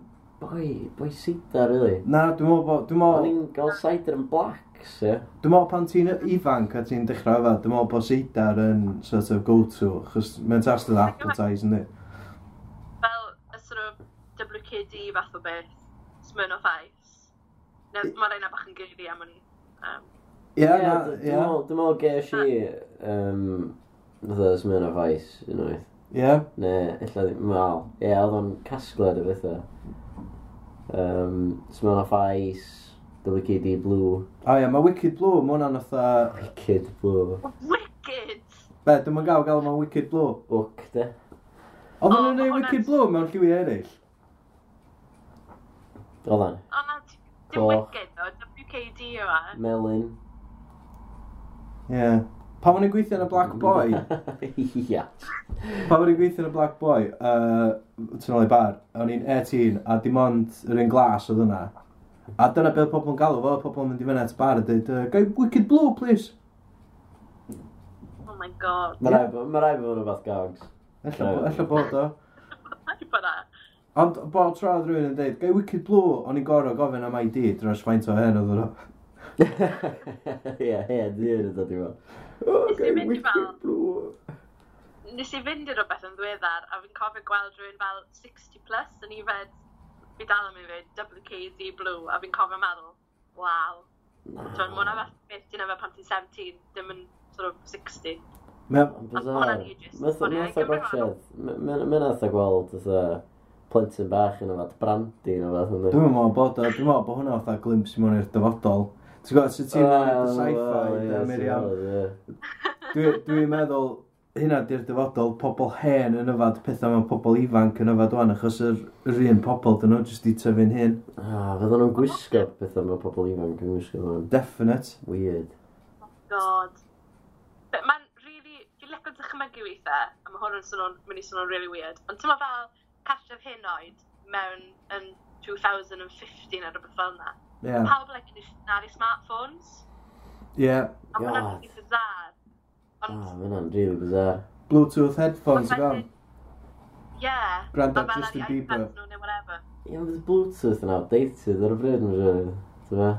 B: Boi, boi cider, really.
A: Na, dwi'n meddwl bod... Dwi'n meddwl...
B: O'n i'n gael cider yn blacks, ie.
A: Dwi'n meddwl pan ti'n ifanc a ti'n dechrau yfad, dwi'n meddwl bod Seidar yn sort of go-to, chos mae'n tastod appetise, ynddi?
C: WKD fath o beth, Smirnoff Ice. Ne, mae rhaid bach yn gyrru am o'n. Um,
A: Ie,
B: yeah,
A: yeah,
B: dwi'n meddwl ges i um, fatha Smirnoff Ice unwaith.
A: Ie?
B: Ne, illa ddim, wel, ie, oedd o'n casgled y bethau. Um, Smirnoff Ice, WKD Blue.
A: O oh, ie, yeah, mae Wicked Blue, mae hwnna'n fatha...
B: Wicked Blue.
C: Wicked!
A: Be, dwi'n meddwl gael gael mae'n Wicked Blue?
B: Wc, de.
A: Oedd
C: maen
A: nhw'n
C: gwneud
A: Wicked Blue mewn lliwiau eraill.
B: Oedd Oeddan.
C: O na, dim wicked o, WKD o
B: a. E. Melin.
A: Ie. Yeah. Pan o'n i'n gweithio yn y Black Boy?
B: Ia.
A: Pan o'n i'n gweithio yn y Black Boy, uh, tyn ôl i bar, o'n i'n 18 a dim ond yr un glas oedd yna. A dyna beth pobl yn galw fo, pobl yn mynd i fyny at bar a dweud, uh, gai Wicked Blue, please.
C: Oh my god.
B: Mae rai fod yn fath gags.
A: Ella bod o.
C: Mae rai bod
A: Ond bob troedd rhywun yn dweud, gai Wicked Blue, o'n i'n gorau gofyn am ID dros faint o hen oedd nhw.
B: Ie, ie, dwi'n yn dod i fo.
C: O,
B: gai Wicked Blue.
C: Nes i fynd i rhywbeth yn ddiweddar, a fi'n cofio gweld rhywun fel 60 plus, yn i fed, fi dal am i fed WKZ Blue, a fi'n cofio meddwl, waw. Dwi'n mwyn fath beth ti'n efo pan ti'n 17, dim yn sort of 60. Mae'n
B: bizarre. Mae'n
C: atho
B: gwachedd. Mae'n atho gweld, plentyn bach yn yfad brandy yn yfad hwnnw.
A: Dwi'n meddwl bod o, dwi'n meddwl bod hwnna fatha glimps i mewn i'r dyfodol. Ti'n gwybod, sy'n ti'n meddwl ah, sci-fi, Miriam? Dwi'n meddwl, hynna di'r dyfodol, pobl hen yn yfad pethau mewn pobl ifanc yn yfad wan, achos yr, yr un pobl dyn nhw jyst i tyfu'n hyn.
B: Ah, fydden nhw'n gwisgo pethau mewn pobl ifanc yn gwisgo hwn.
A: Definite.
B: Weird.
C: Oh god. Mae'n really, dwi'n lecod dychmygu weithiau, a mae hwn yn mynd i swnio'n really weird, ond ti'n fel, cartref hyn oed mewn yn 2015 ar y beth fel yna.
A: Yeah.
C: Pawb like, yn ar i smartphones.
A: Ie.
C: Yeah. A
B: mae'n
C: yeah. rili
B: bizar.
C: Ond...
B: Ah, mae'n rili bizar.
A: Bluetooth headphones i fewn.
C: Ie. Grand up
A: Justin Bieber.
B: Ie, ond bydd Bluetooth yn outdated ar y bryd yn rhywbeth. Dyma?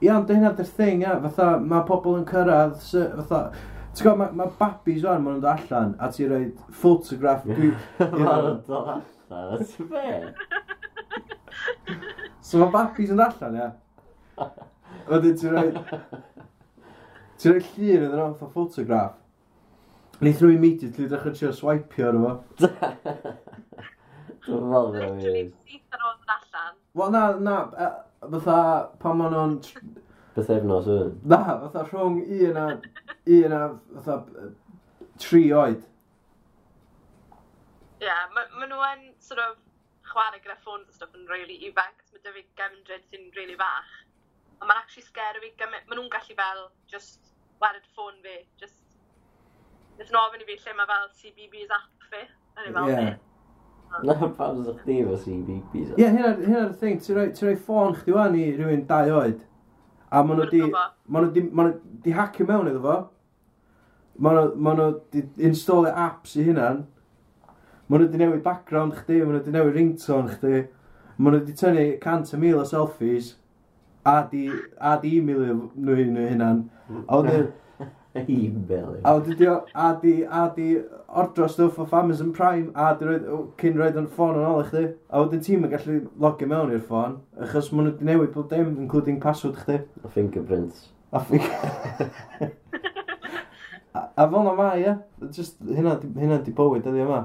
A: Ie, ond dyna dy'r thing, ia. Fatha, mae pobl yn cyrraedd, fatha, Ti'n gwybod, mae ma babis o'n maen nhw'n dod allan, a ti'n rhoi ffotograff gwy...
B: Maen dod allan, ti'n fe?
A: So mae babis yn dod allan, ia? Wedyn ti'n rhoi... Ti'n rhoi llun iddyn nhw, fatha ffotograff. Neith nhw immediately ddechrau trio swipio ar efo.
B: Dwi'n meddwl bod
C: yn allan.
A: Wel na, na, fatha pan maen nhw'n...
B: Beth efnos yw?
A: Na, fatha rhwng un a un a fatha tri oed.
C: Ie, yeah, maen ma nhw yn sort of chwarae gyda ffôns a stuff yn really ifanc, mae dy fi gefndryd sy'n really fach. A mae'n actually scary fi gymaint, maen nhw'n gallu fel just wared ffôn fi, just Nid yn ofyn i fi lle mae fel CBB's app fi. Yeah.
B: Na, pam sy'n chdi efo CBB's
A: app? Ie, hynna'r thing, ti'n rhoi ffôn chdi wan i rhywun dau oed. A maen nhw di, ma nhw di, ma nhw di hacio mewn iddo fo. Mae nhw wedi installio apps i hunan. Mae nhw wedi newid background chdi, mae nhw wedi newid ringtone chdi. Mae nhw wedi tynnu cant y mil o selfies a di, a di e-mail nhw hunan. A wedyn...
B: E-mail.
A: A wedi dio, a di, a di ordro stwff o Amazon Prime a di roed, cyn roed yn ffôn yn ôl i chdi. A wedyn ti'n yn gallu logio mewn i'r ffôn, achos maen nhw wedi newid bob dim, including password chdi.
B: A fingerprints.
A: A fingerprints. A, a fel na mae, ie? Just, hynna, hynna di bywyd, ydi yma.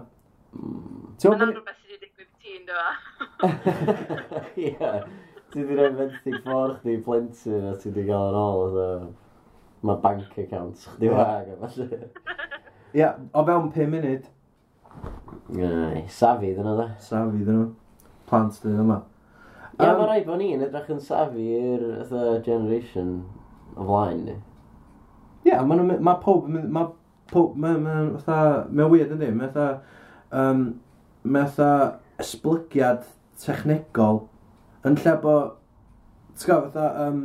B: Mm.
C: Mae'n
A: am
C: rhywbeth sydd wedi digwydd ti'n, do?
B: Ie. Ti wedi rhoi fenthyg ffordd chdi plentyn a ti wedi cael yn ôl, so... Mae bank accounts chdi wag, a falle.
A: Ie, o fewn 5 munud.
B: Ie, safi dyn nhw, da.
A: Safi dyn nhw. Plant dyn yma.
B: Ie,
A: um,
B: mae rai bod ni'n edrych yn safi i'r generation o flaen, ni.
A: Ie, yeah, mae ma pob, mae pob, Mae ma, fatha, mae'n weird yndi, Mae fatha, um, mae'n fatha esblygiad technegol yn lle bo... ti'n gael fatha, um,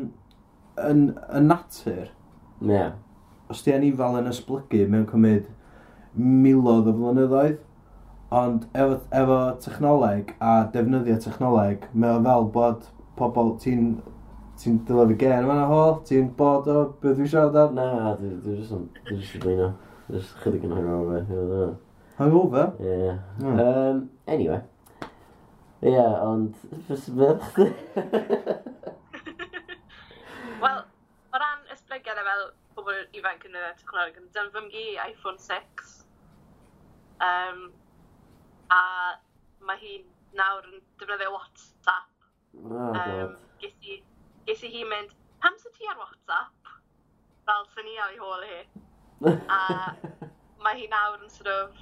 A: yn, yn natur.
B: Ie. Yeah.
A: Os di anifal yn esblygu, mae'n cymryd miloedd o flynyddoedd. Ond efo, efo technoleg a defnyddio technoleg, mae o fel bod pobl, ti'n ti'n dyla fi gen yma'n hol? Ti'n bod o beth dwi'n siarad ar?
B: Na, dwi'n jyst yn dwi jyst yn blino. Just chydig yn hangover.
A: Hangover?
B: Ie. Um, anyway. Ie, yeah, ond... Fes merch di?
C: Wel, o ran ysbrygiad fel pobl ifanc yn y technoleg, dyna fy mgi iPhone 6. Um, a mae hi nawr yn defnyddio WhatsApp.
B: Oh,
C: um, Ges i ges i hi mynd, pam sy ti ar WhatsApp? Fel sy'n ni ar ei hôl hi. a mae hi nawr yn sort of,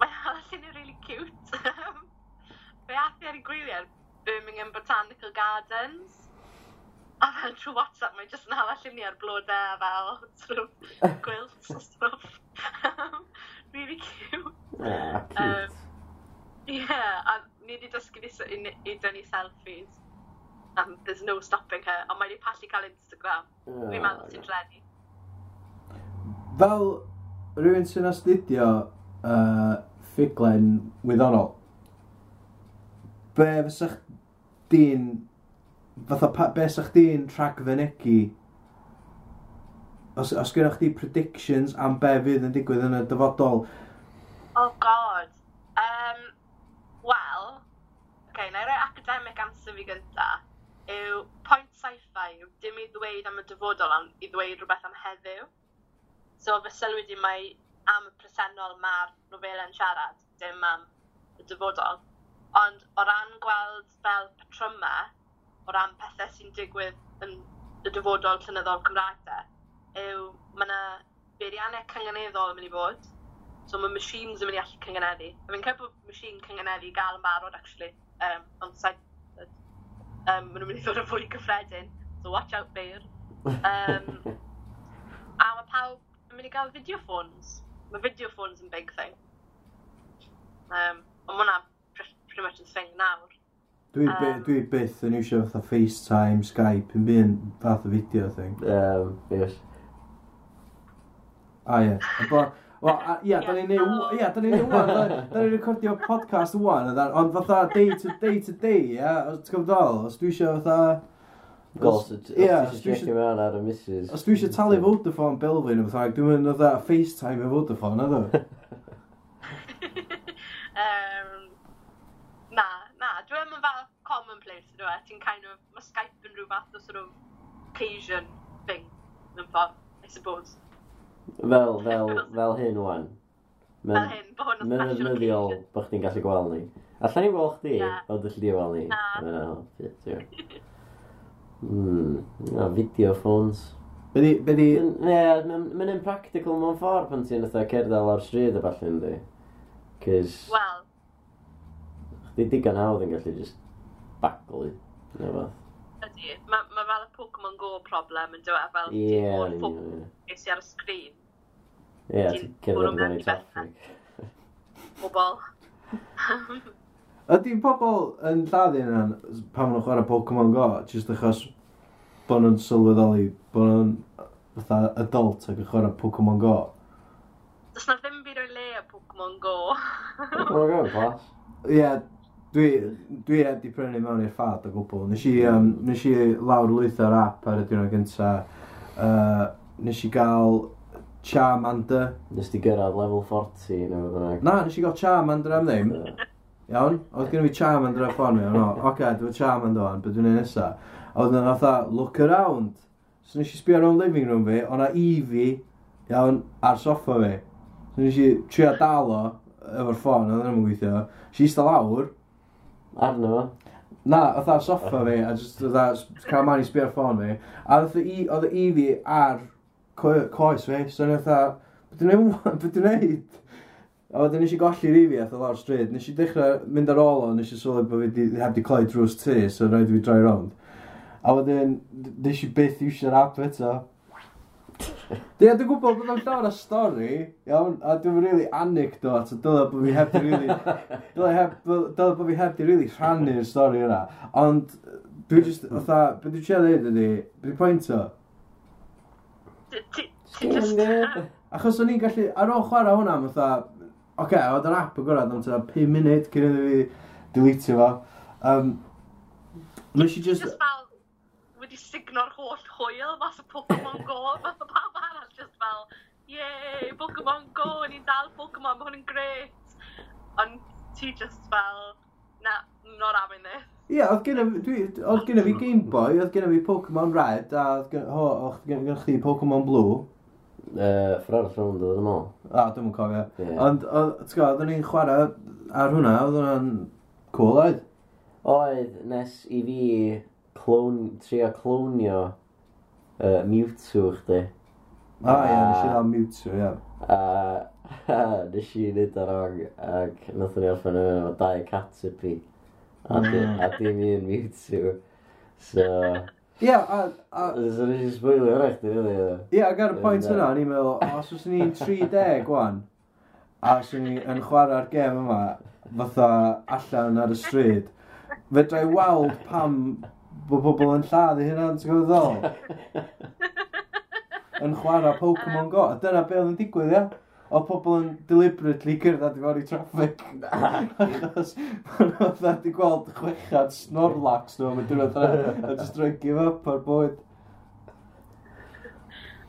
C: mae halas i'n really cute. Fe ath i ar ei gwyliau Birmingham Botanical Gardens. A fel trwy WhatsApp mae jyst yn hala lluniau ar blodau a fel sort of quilts a stuff. really cute. Yeah,
B: cute.
C: Um, yeah, a ni wedi dysgu i, i, i dynnu selfies um, there's no stopping her, ond mae wedi pallu cael Instagram. Dwi'n Fi'n meddwl ti'n drenu.
A: Fel rhywun sy'n astudio uh, ffuglen wyddonol, be fysa'ch chdi'n, fatha pa, be fysa chdi'n rhagfynegu os, os gyda chdi predictions am be fydd yn digwydd yn y dyfodol?
C: Oh god. Um, Wel, okay, na i roi academic answer fi gyntaf yw 0.75 dim i ddweud am y dyfodol ond i ddweud rhywbeth am heddiw. So fy sylwi di mae am y presennol mae'r nofel yn siarad, dim am y dyfodol. Ond o ran gweld fel patryma, o ran pethau sy'n digwydd yn y dyfodol llynyddol Cymraeg de, yw mae yna beiriannau cyngeneddol yn mynd i fod. So mae machines yn mynd i allu cyngeneddu. Fi'n cael bod machine cyngeneddu gael yn barod, actually. Um, ond sa'n Um, maen nhw'n mynd i ddod yn fwy cyffredin, so watch out beir. Um, a mae pawb yn mynd i gael video phones. Mae video phones yn big thing. Um, ond mae pretty much yn thing nawr.
A: Dwi,
C: um,
A: by, dwi byth yn eisiau fatha FaceTime, Skype, yn byd fath o fideo thing.
B: Um, yes.
A: A ie. Wel, ia, da ni'n neud, ia, da ni'n neud wwan, da ni'n recordio podcast wwan, ond fatha day to day to day, ia, os ti'n gofod os dwi eisiau fatha...
B: Gos, os
A: dwi
B: eisiau mewn ar y missus.
A: Os dwi eisiau talu Vodafone Belfyn, fatha, dwi'n mynd fatha FaceTime y Vodafone, ydw?
C: Na, na, dwi'n mynd fel commonplace, dwi'n ti'n kind of, mae Skype yn rhywbeth o sort of occasion thing, yn ffordd, I suppose.
B: Fel, fel, fel hyn wan.
C: Fel hyn, bo hwn yn
B: Mae'n ddefnyddiol bod chdi'n gallu gweld ni. Alla ni'n gweld chdi,
C: Na.
B: ond ydych chi wedi gweld ni.
C: Na.
B: Mae'n anodd, ie. Hmm, na, video phones.
A: Be di, be di...
B: Ne, mae'n impractical mewn ffordd pan ti'n eitha cerdded ar stryd a falle yndi. Cys...
C: Wel.
B: Chdi digon hawdd yn gallu just baglu. Ne, fath.
C: Ydy, mae ma fel y Pokemon Go problem yn dweud, fel
B: yeah,
C: ti'n
B: o'r
C: Pokemon sy ar y sgrin.
B: Ie,
C: yeah,
B: ti'n cerdded yn gwneud
C: i
B: traffig.
C: Pobol.
A: Ydy'n pobl yn lladdu yna pan maen nhw'n chwarae Pokemon Go, jyst achos bod nhw'n sylweddoli bod nhw'n fatha adult ac yn chwarae Pokemon Go?
C: Does na ddim byd o'i le o Pokemon Go.
B: Pokemon Go, glas.
A: Ie, yeah, Dwi, dwi heb di prynu mewn i'r ffad o gwbl. Nes i, um, nes i lawr lwyth o'r app ar y diwrnod gynta. Uh, nes i gael Charmander.
B: Nes ti gyrraedd level 40 neu beth bynnag?
A: Na, nes i gael Charmander am ddim. Iawn, oedd gen i Charmander ar ffôn mi, o'n o, oce, dwi'n Charmander o'n, beth dwi'n ei nesaf. A oedd yna fatha, look around. So nes i sbio ar o'n living room fi, o'na Eevee, iawn, ar soffa fi. So nes i trio dal o, efo'r ffôn, oedd yna'n ymwneud gweithio. Si eistedd lawr,
B: arno fo.
A: Na, oedd ar soffa fi, a just oedd ar cael i sbio ffôn fi. A oedd i, oedd i fi ar co- coes fi, so oedd oedd, beth dwi'n neud, beth dwi'n neud? A wedyn nes i golli'r i fi ath o lawr stryd, nes i dechrau mynd ar ôl o, nes i sylwi bod fi di, heb di cloi drws tu, so rhaid i fi droi rownd. A wedyn, nes i byth iwsio'r app eto. Di, a dwi'n gwybod bod o'n llawer o stori, iawn, a dwi'n really anecdote, a dylai bod fi heb di really, dyla, heb, dyla bod fi heb di really rhannu'r stori yna. Ond, dwi'n just, otha, beth dwi'n siarad dweud ydi, beth dwi'n pwynt o? Achos o'n i'n gallu, ar ôl chwarae hwnna, fatha, oce, okay, oedd yr app yn gorau, ond 5 munud cyn iddo fi deletio fo. Um, Nes i just...
C: Just fel, wedi signo'r holl hwyl, fath o Pokemon Go, fath o pam fel, yay, Pokemon Go, ni'n dal Pokemon, mae hwn yn gret. Ond ti just fel, na, not having this.
A: Ie, yeah, oedd gyda, dwi, oedd gyda fi Game Boy, oedd gyda fi Pokemon Red, a oedd gyda chdi Pokemon Blue.
B: Uh, Ffordd rhwng dod yn ôl.
A: A, dwi'n mwyn cofio.
B: Yeah.
A: Ond, ti'n gwybod, oedden ni'n chwarae ar hwnna, oedd hwnna'n cool oedd?
B: Oedd, nes i fi clon, trio clonio uh, Mewtwo chdi.
A: A ie, nes i i'n amwtio, ie.
B: A nes i wneud ar ong, ac nath ni orffen yn efo dau catepi.
A: Mm.
B: A dim un mutio. So...
A: Ie, a...
B: So nes i sbwylio rhaid, really. Ie,
A: ac ar y pwynt yna, ni'n meddwl, os oes ni'n 30 gwan, a os ni yn chwarae'r gem yma, fatha allan ar y stryd, fedra i weld pam bod pobl yn lladd i hynna, ti'n gwybod ddol? yn chwarae Pokemon Go. A dyna be oedd yn digwydd, ia? O pobl yn deliberately gyrraedd i fewn i traffic. Achos maen nhw wedi gweld chwechad Snorlax nhw am y diwrnod yna. A just rhaid give up ar bwyd.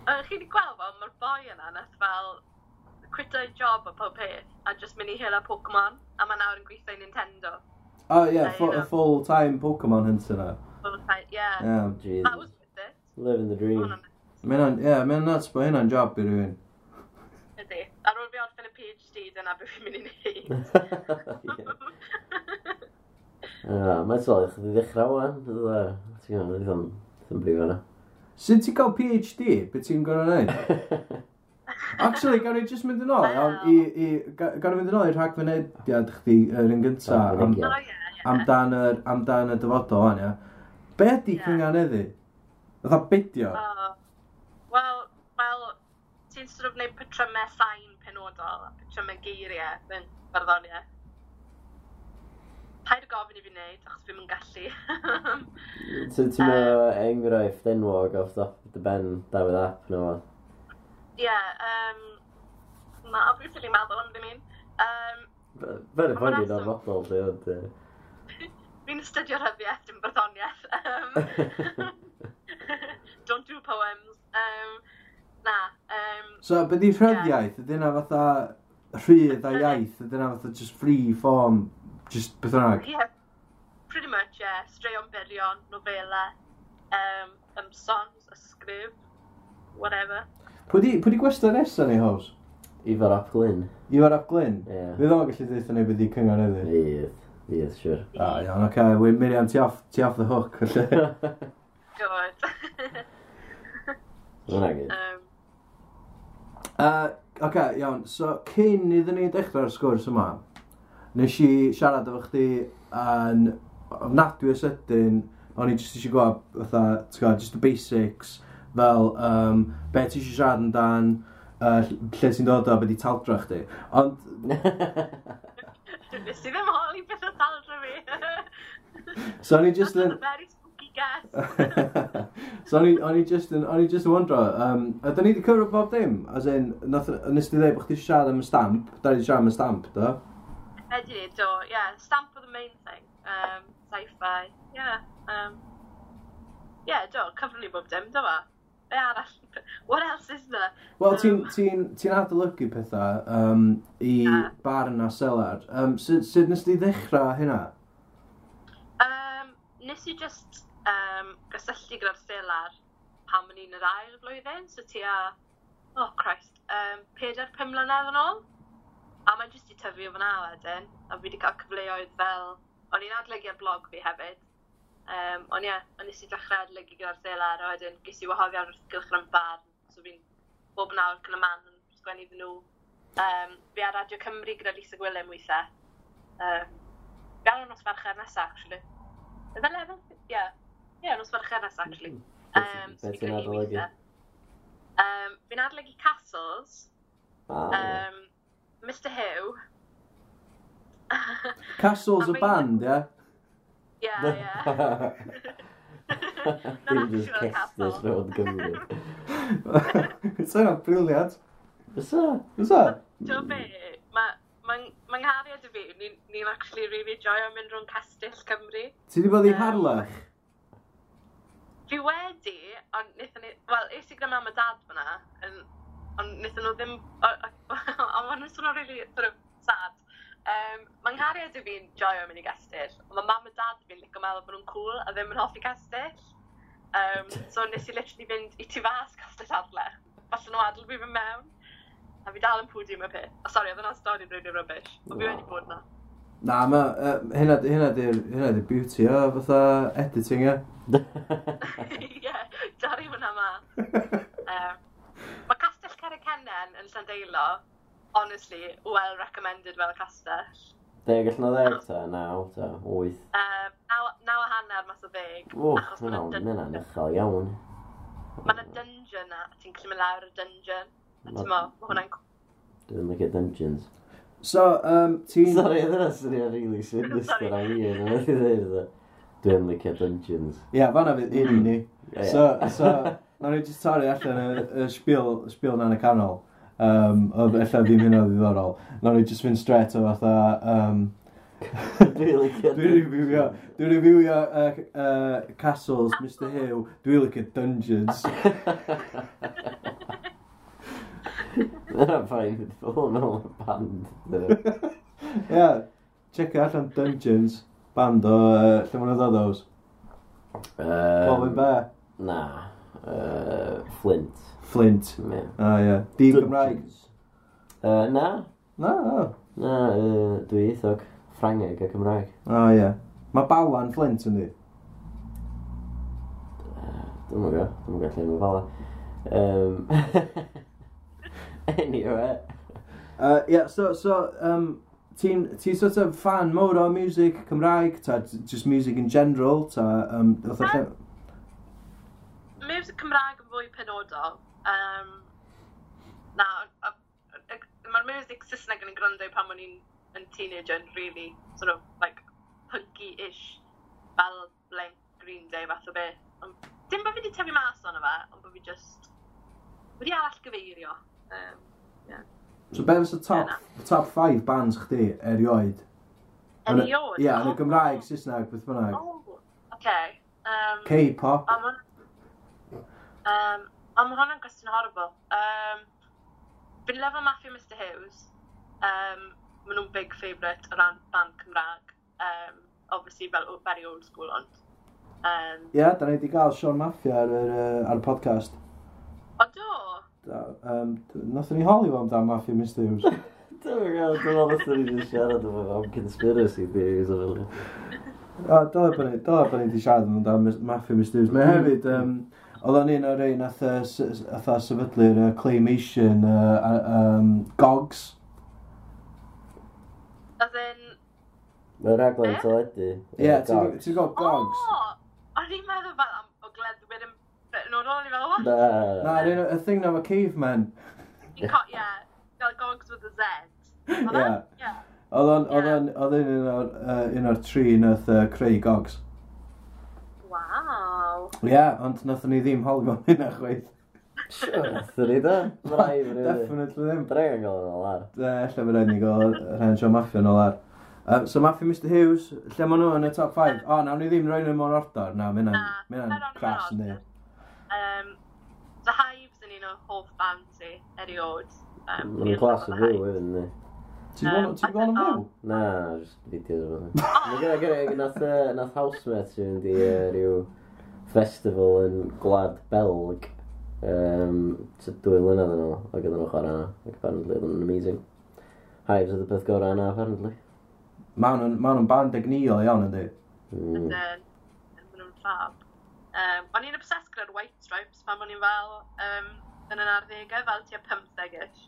C: Chi wedi gweld fel mae'r boi yna nath fel cwito'i job o pob peth a just mynd i hela Pokemon a mae nawr yn gweithio i Nintendo.
A: Oh yeah, so,
C: a
A: full-time Pokemon hunter na.
C: Full-time, yeah.
A: Yeah,
C: oh,
B: jeez.
C: That was with it.
B: Living the dream.
C: Mae
A: hynna'n, ie, yeah, mae hynna'n nuts bod hynna'n job i rywun.
C: Ydy. Ar ôl fi orffen y PhD, dyna beth fi'n mynd i
B: wneud. Mae'n sôn, chdi ddechrau o'n, ti'n gwybod, ddim yn brif na.
A: Sut ti'n cael PhD? Be ti'n gorau gwneud? Actually, gan i just mynd yn ôl, iawn, i, i, gan i fynd yn ôl i'r rhagfynediad chdi yr un gynta am, amdan, yr, amdan y dyfodol, an, ia. Be
C: di
A: cynganeddu?
C: Fytha bedio? Oh ti'n sort of neud patrymau sain penodol a patrymau geiriau yn barddoniaeth? Paid o gofyn i fi wneud, achos fi'n mynd gallu.
B: so ti'n meddwl enghraifft enwog off the, the ben Dafydd App nhw? No?
C: Yeah, um, na, obviously meddwl am ddim un. Um,
B: Very
C: funny
B: o'r fodol, di ond.
C: Fi'n astudio rhyddiaeth, yn barddoniaeth. Um, don't do poems. Um, Na. Um,
A: so, be di rhyddiaeth? Yeah. Ydyna fatha rhydd a iaith? Ydyna fatha just free form? Just beth yna?
C: Yeah. Pretty much, yeah. Straeon byrion, novela, um, um, songs, ysgrif, whatever.
A: Pwy di, pwy di gwestiwn nesaf ni, Hos?
B: Ifar Ap Glyn.
A: Ifar Ap Glyn?
B: Ie.
A: Fydd o'n gallu dweud ni bydd i cyngor edrych?
B: Fydd. Fydd, siwr.
A: A, iawn, oce. Okay. Miriam, ti off, ti off the hook, felly.
C: Good.
B: Hwna gyd.
C: Um,
A: Uh, Oce, okay, iawn. So, cyn iddyn ni dechrau'r sgwrs yma, nes i siarad efo chdi yn ofnadwy o sydyn, o'n i jyst eisiau gwybod, fatha, ti'n gwybod, just the basics, fel um, be ti eisiau siarad yn dan, uh, lle ti'n dod o, be di taldra chdi. Ond...
C: Nes i ddim holi beth o taldra fi.
A: so, o'n i just yn
C: guess.
A: so o'n i, on i just yn, o'n i just yn wondro, um, ydyn ni wedi cyrraedd bob dim? As in, nath, nes ti dweud bod chdi siarad am y stamp, da ni siarad am y stamp, do?
C: Ydy, do. Yeah. Stamp for the main thing. Um, sci-fi. Yeah. Um, yeah, do, cyfrif ni bob dim, do fa? Be arall? What else is there?
A: Wel, ti'n
C: um,
A: ti ti, adolygu pethau um, i
C: yeah.
A: barn a selar. Um, sut, sut nes ti ddechrau hynna?
C: Um, nes i just um, gysylltu gyda'r selar pan o'n i'n yr ail flwyddyn, so ti a, oh Christ, um, 4-5 mlynedd yn ôl. A mae'n jyst i tyfu o fyna wedyn, a fi wedi cael cyfleoedd fel, o'n i'n adlygu ar blog fi hefyd. Um, ond ie, yeah, o'n nes i dechrau adlygu gyda'r selar, a wedyn ges i wahoddiad wrth gylch yn barn, so fi'n bob nawr cyn y man yn sgwennu iddyn nhw. Um, fi ar Radio Cymru gyda Lisa Gwilym weithiau. Um, fi ar y nos fercher nesaf, actually. Is lefel? level? Yeah. Ie, yeah, nos farcheras, actually. Mm-hmm. Um,
B: Beth
C: yw'n
B: adolygu?
C: Um, fi'n adolygu castles.
B: Ah,
C: um, Mr Hugh.
A: Castles
C: a
A: band, ie?
C: Ie, ie.
B: Dim just
C: castles
B: round Gymru.
A: Fysa, briliant.
B: Fysa,
A: fysa.
C: Ti'n be, mae'n ma ma nghariad i fi, ni'n ni actually really joio mynd rhwng Castell Cymru.
A: Ti wedi bod i Harlech?
C: Fi wedi, ond wnaethon ni... Wel, es i gyda mam a dad fyna, ond wnaethon nhw ddim... Ond maen nhw'n swnio really sort of sad. Um, mae nghariad i fi'n joio mynd i gastell, ond mae mam a dad fi'n licio meddwl bod nhw'n cool a ddim yn hoffi castell. Um, so nes i literally fynd i tu fas castell adle. Falle nhw adl fi fy mewn. A fi dal yn pwdi yma peth. O, oh, sori, oedd yna stori rwy'n rubbish. Ond fi wedi bod yna.
A: Na, ma, uh, hynna, hynna di'r hynna di beauty o, fatha editing e.
C: Ie, dari hwnna ma. um, mae Castell Ceracenen yn Llandeilo, honestly, well recommended fel castell.
B: Deg allan o ddeg ta, naw ta, wyth.
C: Um, naw, naw a hanner mas o ddeg.
B: O,
C: mae'n
B: mae'n uchel iawn.
C: Mae yna dungeon na, ti'n gallu mynd lawr y dungeon. Ti'n mo, mae hwnna'n...
B: Dwi'n mynd dungeons.
A: So, um, ti'n...
B: Sorry, oedd yna syniad really sinister a
C: i
B: yn oedd i ddweud oedd. Dwi'n licio dungeons.
A: Ie, yeah, fanna fydd un i ni. So, so, nawn ni just torri allan y sbil, sbil na'n y canol. Um, oedd efallai fi'n mynd o ddiddorol. Nawn ni just fynd straight o fatha... Um,
B: Dwi'n licio...
A: Dwi'n review, dwi'n review uh, uh, castles, Mr Hugh Dwi'n licio dungeons.
B: Dyna pa i'n mynd ffôn o'n band.
A: Ie, yeah, check allan Dungeons, band o uh, Llyfon o Ddodos.
B: Gofyn
A: be?
B: Na, uh, Flint.
A: Flint.
B: Yeah.
A: Ah, ie. Di Gymraeg?
B: Uh, na.
A: Na, o.
B: Na, uh, dwi eithog Ffrangeg a Cymraeg.
A: O, ie. Mae Bawan Flint yn di?
B: Dwi'n mwyn go, dwi'n mwyn gallu mynd Balan. Um, anyway.
A: Uh, yeah, so, so um, ti'n ti sort of fan mowr o music Cymraeg, ta just music in general, ta... Um, lle...
C: Music Cymraeg yn fwy penodol. Um, na, mae'r music Saesneg yn gwrando pan o'n i'n yn teenager yn really sort of like punky-ish fel Blank Green Day fath o beth. Um, dim bod fi wedi tyfu mas o'n fe, ond bod fi just wedi arall gyfeirio. Um.
A: So be fysa top, yeah, top 5 bands chdi erioed?
C: Erioed?
A: Ie, yn y
C: oh,
A: Gymraeg, oh. Saesneg, beth bynnag.
C: Oh, okay. um,
A: K-pop.
C: Um, Ond mae hwnna'n gwestiwn horrible. Um, Fi'n lefo Matthew Mr Hughes. Um, maen nhw'n big favourite o ran band Cymraeg. Um, obviously, fel very old school ond.
A: Ie, um, yeah, da ni wedi cael Sean Mafia ar, ar, ar y podcast.
C: O do?
A: Um, Nathon ni holi fo amdan Mafia Miss Thews.
B: Dwi'n gael, dwi'n meddwl nathon ni wedi siarad efo am conspiracy theories o fel.
A: O, dyle bod ni wedi siarad amdan Mafia Miss Thews. Mae hefyd, um, oedd o'n un o'r ein nath sefydlu'r uh, claymation uh, um, gogs.
C: Oedd yn...
B: Mae'n raglen teledu.
A: Ie, ti'n gwybod gogs?
C: O, o'n i'n meddwl diddorol, ni meddwl. what?
B: Na,
A: na, na, y thing na,
C: mae caveman. Ie, fel gogs with a Z.
A: Ie.
C: E? Ie.
A: Oedd o'n un o'r uh, un or tri nath uh, creu gogs.
C: Waw.
A: Ie, yeah, ond nath ni ddim holi mewn hynna chweith.
B: Nathon ni da? Braidd rydw.
A: Definitely ddim.
B: Braidd yn gael yn ar.
A: De, lle fe rhaid ni gael rhan John Maffi yn ar. Um, so Maffi Mr Hughes, lle maen nhw yn y top 5? O, oh, nawn ni ddim rhoi nhw mewn ordor. Na, mae hynna'n crash yn
C: dweud. Um, the Hives yn un o hoff band i eriod. Um,
B: Mae'n glas o fwy wedyn ni.
A: Ti'n gweld yn fyw?
B: Na, just fideos o fyny. Mae gyda gyda nath, nath housemate sy'n mynd i uh, ryw festival yn gwlad Belg. Um, so dwy mlynedd yn ôl, ac oedden nhw'n chwarae yna. Ac apparently, oedd yn amazing. Hives oedd y peth gorau yna, apparently.
A: Mae nhw'n band egnio iawn, ydy.
B: Hmm.
C: Ydyn. Ydyn nhw'n ffab. Um, o'n i'n obsessed gyda'r White Stripes pan o'n i'n fel um, yn yn arddegau, fel tua 15-ish.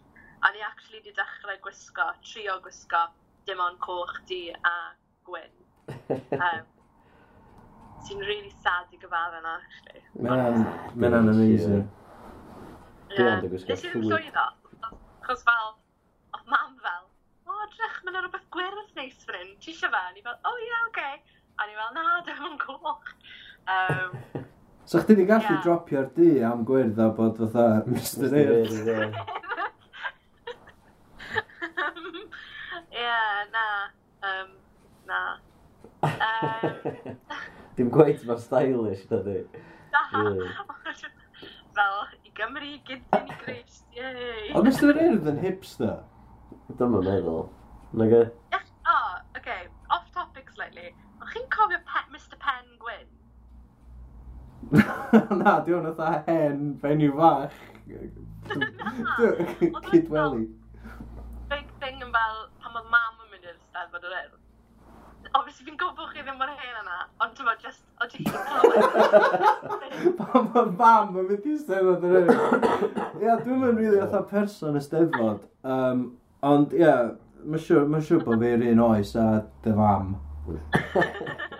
C: A ni actually di dechrau gwisgo, trio gwisgo dim ond coch di a gwyn. Um, Ti'n really sad i gyfadda yna, actually.
A: Mae'n amazing.
B: Yeah.
C: Nes i ddim llwyddo, achos fel, oedd mam fel, o, drech, mae'n rhywbeth gwyrdd neis fan hyn, ti eisiau fe? A ni fel, o, ie, oce. A ni fel, na, dim ond coch. Um,
A: So chdi di gallu dropio'r dŷ am gwyrdd a bod fatha Mr Ears.
C: Ie, na. Um, na. Um,
B: Dim gweith mae stylish, da di.
C: Fel, i Gymru gyda'n i Grist, yei.
A: Ond Mr Ears yn hipster?
B: Dyma meddwl. Na Nage? E?
C: Oh, okay. Off topic slightly. Ond chi'n cofio pet Mr Penguin?
A: Na, di hwn fatha hen fenyw fach. Cydweli.
C: Big thing yn fel pan oedd mam yn mynd i'r steddfod yr urdd. Obviously, fi'n gwybod bod chi ddim mor hen yna, ond ti'n bod just, o ti'n clywed.
A: Pan mae mam yn mynd i'r steddfod yr urdd. Ia, dwi'n mynd rili fatha person y steddfod. Um, ond, ia, yeah, mae'n siŵr, ma siŵr bod fi'r un oes a dy fam.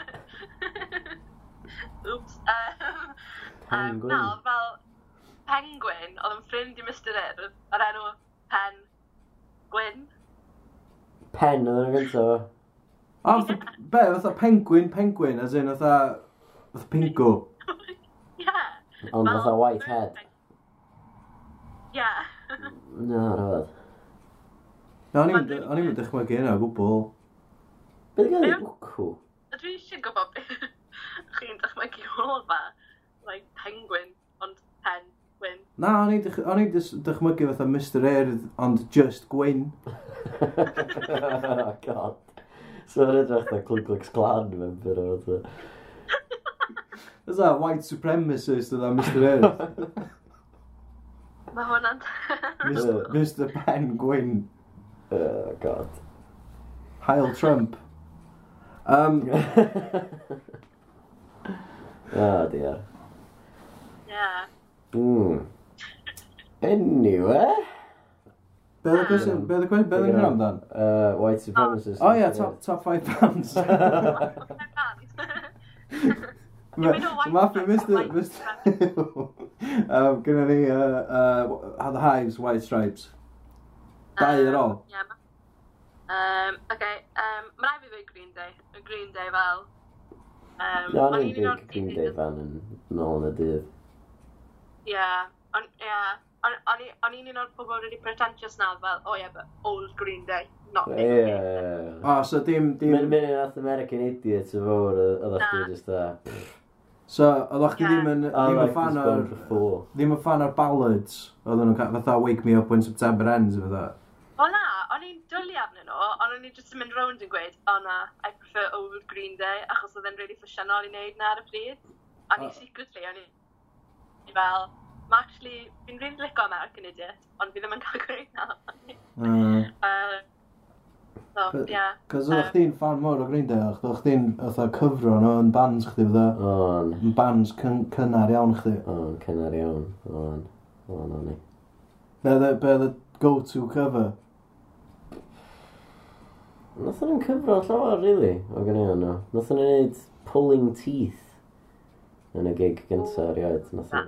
C: Um, um, na, fel Penguin, oedd yn ffrind i Mr Yr, enw Pen Gwyn.
B: Pen oedd yn gyntaf. O,
A: be, fatha penguin, penguin, as in, fatha, fatha pingo.
C: yeah.
B: Ond fatha white head.
C: Yeah.
B: Na, rhaid.
A: Na, o'n i'n mynd dychmygu o gwbl.
B: Beth gael ei bwcw?
C: Dwi eisiau gwybod beth chi'n dychmygu olfa, like, penguin, ond pen, gwyn.
A: Na, o'n i'n i dychmygu fatha Mr Earth, ond just gwyn.
B: oh, God. So yn edrych da Ku Klux Klan mewn byr o fe.
A: Is that white supremacist oedd Mr Earth?
C: Mae hwnna'n
A: Mr Pen Gwyn.
B: Oh, God.
A: Heil Trump. Um,
B: O, diar.
C: Na.
B: Mm. Anyway.
A: Be oedd y cwestiwn? Be oedd y cwestiwn? Be oedd y cwestiwn amdan?
B: Uh, white supremacist.
A: Oh, yeah, top, top five bands. Mae
C: ffi
A: Mr... um, Gynna ni uh, uh, The Hives, White Stripes. Dau ar
C: um, ôl. Um, okay, um, mae'n rhaid fi fi Green Day. Green Day fel Um,
B: no,
C: o'n i'n
B: dweud Green Day fan yn nôl yn y dydd.
C: Ie, o'n i'n un o'r pobol wedi pretentious na fel, oh yeah, but old Green Day, not Green Day.
B: Ie.
A: O, so dim... dim...
B: Mynd yn ath American Idiot y fawr,
C: oedd
B: chi just da.
A: So, oedd
C: chdi
A: ddim yn... Ddim yn fan o'r... Ddim yn fan o'r ballads, oedd nhw'n cael fatha Wake Me Up When September Ends, fatha.
C: O na, o'n i'n dwlu arnyn nhw, ond o'n i just yn mynd rownd yn gweud, o na, I prefer old Green Day, achos oedd e'n really ffasiynol i wneud na ar y pryd. O'n i'n
A: oh.
C: secretly, o'n i fel, ma actually, fi'n really lico American Idiot, ond fi ddim yn cael gwneud na.
A: Mm.
C: uh, so, yeah.
A: Cos oedd chdi'n fan mor o Green Day, oedd chdi'n cyfro nhw yn bands chdi, oedd
B: o'n
A: Yn bands cyn cynnar iawn chdi.
B: O'n, cynnar iawn, o'n, o'n, o'n i.
A: Be oedd y go-to cover?
B: Nath nhw'n cyfro llawer, really, o ganeuon nhw. Nath nhw'n gwneud pulling teeth yn y gig gyntaf erioed. Nath nhw...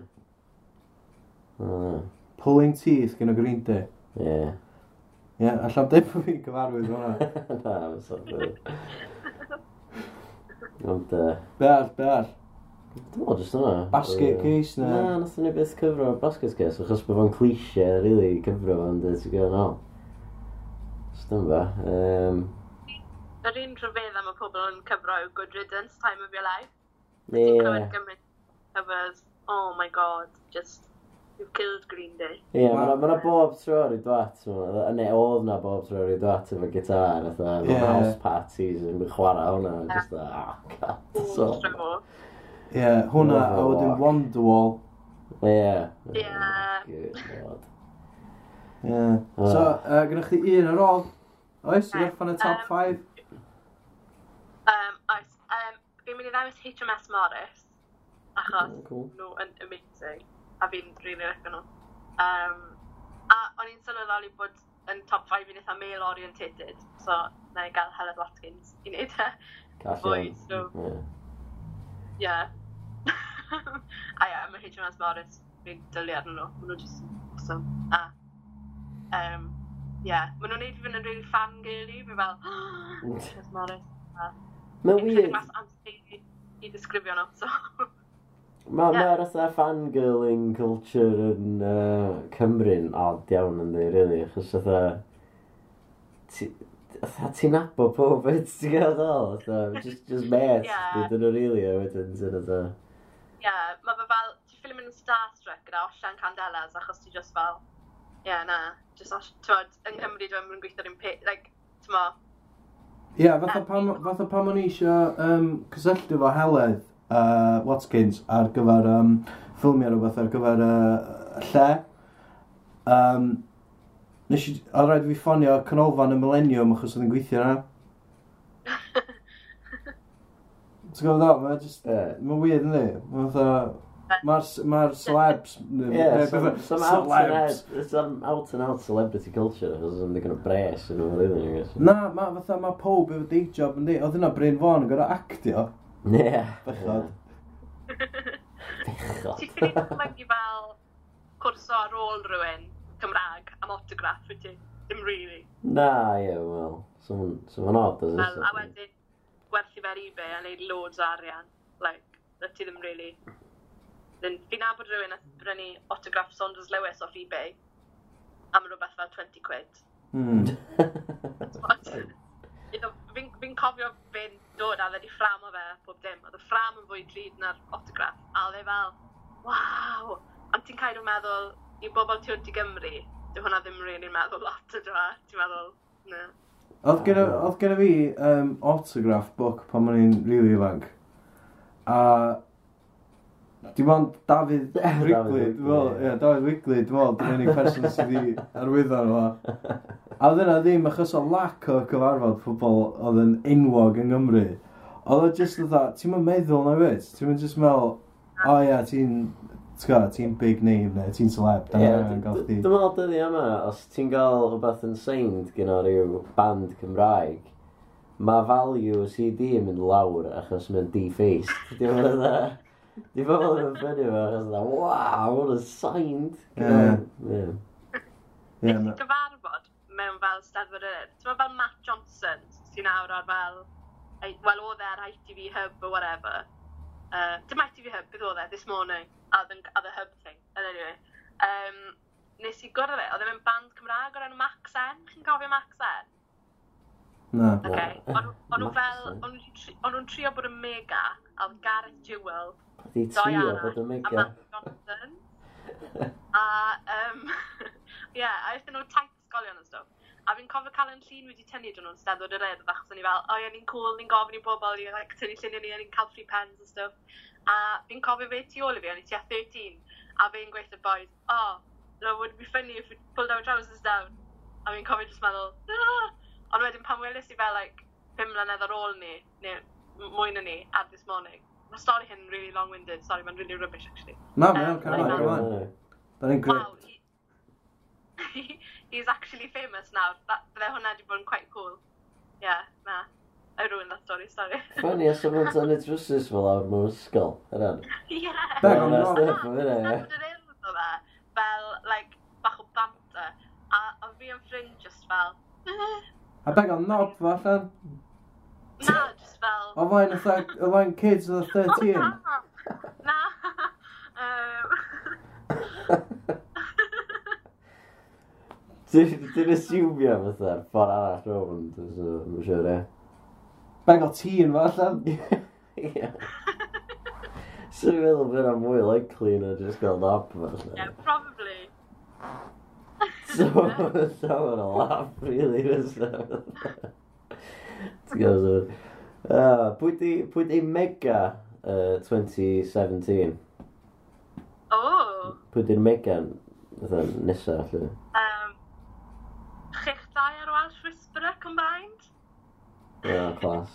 B: Ah.
A: Pulling teeth gen o Green Day.
B: Ie. Yeah.
A: Ie, yeah, allan dweud bod fi'n gyfarwydd hwnna.
B: Na, fes o'n dweud. Ond...
A: Be all, be all?
B: Dwi'n meddwl jyst hwnna.
A: Basket case
B: na?
A: Na,
B: nath nhw'n beth cyfro basket case, achos bod fo'n cliché, really, cyfro fo'n dweud, ti'n gwybod, no. Just dyma. Um,
C: yr un rhyfedd am y pobl yn cyfro yw Good Riddance, Time of Your Life. Yeah. Ti'n clywed gymryd covers, oh my god, just, you've killed Green Day.
B: Ie, yeah, wow. mae'na bob tro ar ei dwat, neu oedd na bob tro ar ei dwat efo gitar,
A: eitha,
B: yeah. house parties, yn chwarae hwnna, yeah. just, a, oh, god, so.
A: Ie, yeah, hwnna, a wedyn Wonderwall.
B: Ie.
C: Ie.
A: Ie. So, ah. uh, gynnwch chi un ar ôl? Oes, i orffan y top 5?
C: fi'n mynd i ddewis HMS Morris, achos
B: oh, cool.
C: nhw yn amazing, a fi'n rili really nhw. Um, a o'n i'n sylweddoli bod yn top 5 fi'n eitha male orientated, so na i gael Helen Watkins i wneud e. Fwy, so...
B: Yeah.
C: yeah. a ia, yeah, mae HMS Morris, fi'n dylu arnyn nhw, maen nhw jyst awesome. A, um, yeah, maen nhw'n neud fi fynd yn really fan girly, fi fel, HMS Morris, a,
B: Mae'n
C: wir. i ddisgrifio nhw, so...
B: Mae'r
C: yeah.
B: ma fatha fangirling culture yn uh, Cymru'n odd iawn yn dweud, really, achos fatha... Fatha ti'n nabo pob beth ti'n gael ddol, fatha, just, just
C: met,
B: yeah. dyn nhw'n really, a wedyn ti'n fatha...
C: Ie, mae fe fel, ti'n ffilm yn starstruck gyda Osian Candelas, achos ti'n just fel, ie, yeah, na, just, os, ti'n yng Nghymru dwi'n e mynd gweithio'r un peth, like, ti'n
A: Ie, yeah, fatha pam, fatha pam o'n eisiau um, cysylltu fo Heledd uh, Watkins ar gyfer um, ffilmio rhywbeth ar gyfer uh, lle. Um, nes i, oedd rhaid fi ffonio canolfan y Millennium achos oedd yn gweithio yna. E. Ti'n gwybod o, mae'n just,
B: yeah.
A: mae'n weird ynddi? Mae'n fatha, Mae'r ma celebs...
B: Yeah, some, some, out and out, some out and out celebrity culture, achos ddim digon o bres yn o'r rhywun.
A: Na, mae fatha, mae pob efo day job yn di, oedd yna Bryn Fawn yn gorau actio.
B: Ie.
A: Bechod.
B: Bechod.
C: Ti'n gwneud dychmygu fel cwrso ar ôl rhywun Cymraeg am autograff, wyt ti? Dim really.
B: Na, ie, wel. So mae'n odd, ys
C: ys. A wedyn, gwerthu fe'r ebay a neud loads o arian. Like, that ti ddim really Then, Fi'n nabod rhywun nath brynu autograff Saunders Lewis off eBay am rhywbeth fel 20 quid. Mm. fi'n fi cofio fe'n dod a dde di ffram o fe pob dim. Oedd y e ffram yn fwy drud na'r autograff. A oedd e fel, waw! Ond ti'n cael o'n meddwl, i bobl tu di Gymru, dyw hwnna ddim rili'n meddwl lot ydw e. Ti'n meddwl, na.
A: Oedd gyda fi um, autograph book pan o'n i'n rili really ifanc. A Dim ond Dafydd
B: Wigley,
A: dwi'n meddwl,
B: ie,
A: David Wigley, dwi'n meddwl, dwi'n unig person sydd wedi arwyddo'n fo. A oedd yna ddim achos o lack o cyfarfod pobl oedd yn enwog yng Nghymru. Oedd o just oedd ti'n mynd meddwl na wyt? ti'n mynd just meddwl, o ia, ti'n, ti'n big name neu, ti'n celeb, da yn gael chdi.
B: Dwi'n meddwl dyddi yma, os ti'n gael rhywbeth yn seind gyda rhyw band Cymraeg, mae value o CD yn mynd lawr achos mae'n defaced. Dwi'n meddwl Di pobl yn ffynnu fo, achos dda, waw, what a signed.
A: Ie.
C: Nes i gyfarfod mewn fel Steddfod yr Urdd. Ti'n fel Matt Johnson, sy'n awr ar fel, wel, oedd e'r ITV Hub or whatever. Uh, dim ITV Hub, beth oedd e, this morning, oedd other hub thing. And anyway, um, nes i gwrdd fe, oedd e'n band Cymraeg o'r enw Max N, chi'n cofio Max N?
A: Na.
C: Okay. O'n nhw fel, o'n nhw'n trio bod yn mega, a Gareth Jewell
B: Di tri
C: o
B: bod yn mega.
C: Johnson. a, um, ie, yeah, a eithon nhw tait ysgolion a stwff. A fi'n cofio cael yn llun wedi tynnu dyn nhw'n steddod yr edd, achos o'n i fel, o, oh, yeah, ni'n cool, ni'n gofyn i bobl, i like, tynnu lluniau ni, a ni'n cael free pens a stwff. A fi'n cofio fe tu ôl i fi, o'n i tua 13, a fi'n gweithio boys, oh, no, would be funny if we pulled our trousers down. A fi'n cofio just meddwl, ah! Ond wedyn pan weles i fel, like, 5 mlynedd ar ôl ni, neu mwy na ni, at this morning, Mae stori hyn yn really long-winded. Sorry, mae'n really rubbish, actually.
A: No,
C: mae'n
A: um, cael ei wneud. That ain't
C: great.
A: Wow,
C: he, he's actually famous now. That, bydde hwnna wedi bod yn quite cool. Yeah, na. I ruined that story, sorry.
B: Funny, os o'n mynd yn y drwsus fel awr mewn ysgol, yna'n.
C: Yeah.
A: Beg o'n
C: mynd yn ysgol. Fel, like, bach o banter. A, a fi yn ffrind just fel...
A: A beg o'n nob fo allan?
C: Na, fel...
A: O fain, o fain kids oedd 13?
C: Na.
B: Dwi'n asiwmio fatha'r ffordd arall rownd, dwi'n siŵr e.
A: Bang o tîn fa allan?
B: Ie. Swn i'n meddwl bod yna mwy likely na just gael nap fa allan.
C: Yeah, probably.
B: So, so yn a lap, really, fysa. Ti'n gael Uh, pwy di, pwy di Mega uh, 2017?
C: Oh.
B: Pwy di'r Megan nesa allu?
C: Um, chi'ch dau ar Welsh Whisperer combined?
B: Yeah, class.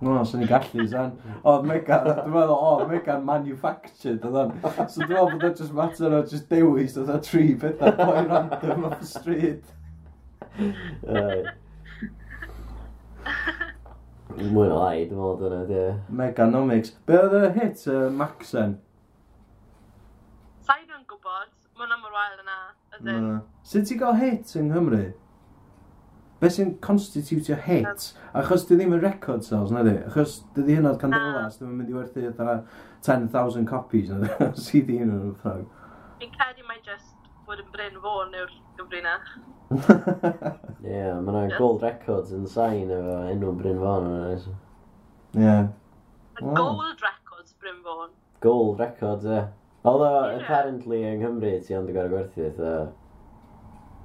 A: No, sy'n ni gallu, san. O, Megan, dwi'n meddwl, o, Megan manufactured, oedd o'n. So dwi'n meddwl bod o'n just matter o just dewis, oedd oedden tri bethau, boi random off the street.
B: Right. Mwy o lai, dwi'n meddwl dyna, ie.
A: Meganomics. Be oedd y hit, uh, Maxen?
C: Sa'i dwi'n gwybod, mae'n am yr wael yna, ydyn.
A: Na. Sut ti'n gael hit yng Nghymru? Be sy'n constitutio hit? Achos dwi ddim yn record sales, na di? Achos dwi ddim hynod candelas, dwi'n mynd i werthu 10,000 copies, na di? CD yn o'n ffrog.
C: Fi'n credu mae'n just bod yn Bryn Fôn yw'r gyfrinach.
B: Ie, yeah, mae yna yeah. Gold Records yn sain efo enw Bryn Fôn yn oes.
A: Ie.
C: Yeah.
A: Oh.
C: Gold Records Bryn Fôn.
B: Gold Records, ie. Yeah. Although,
C: yeah.
B: apparently, yng Nghymru ti ond y gorau gwerthu, eitha...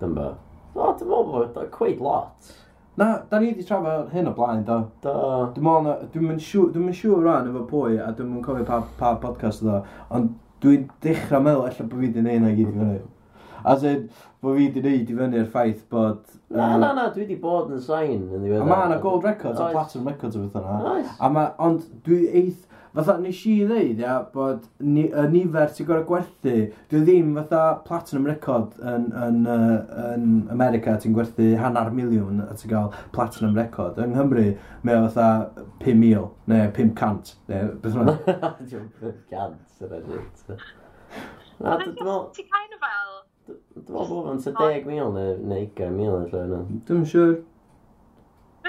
B: Dymba. O, dim ond bod, quite lot.
A: Na, da ni wedi trafod hyn o blaen, do.
B: Do.
A: Dwi'n meddwl, dwi'n mynd siŵr, dwi'n mynd siŵr rhan efo pwy, a dwi'n mynd cofio pa, pa podcast do, ond dwi'n dechrau meddwl allan bod fi wedi neud na i gyd i fyny. As in, bod fi wedi neud i fyny i'r ffaith bod...
B: Na, na, na, dwi wedi bod yn sain yn ddiweddar.
A: A ma' yna gold records a platinum records o beth yna.
B: Oes.
A: A ma, ond dwi eith... Fatha, nes i ddeud, ia, bod ni, y nifer ti'n gorau gwerthu, dwi ddim fatha platinum record yn, yn, uh, yn America, ti'n gwerthu hanner miliwn a ti'n cael platinum record. Yng Nghymru, mae o fatha 5,000, neu 500, neu beth yna.
B: 500, sy'n rhaid.
C: Ti'n kind of fel,
B: Dwi'n meddwl bod o'n 10 mil neu 20 mil ar lle yna.
A: Dwi'n siŵr.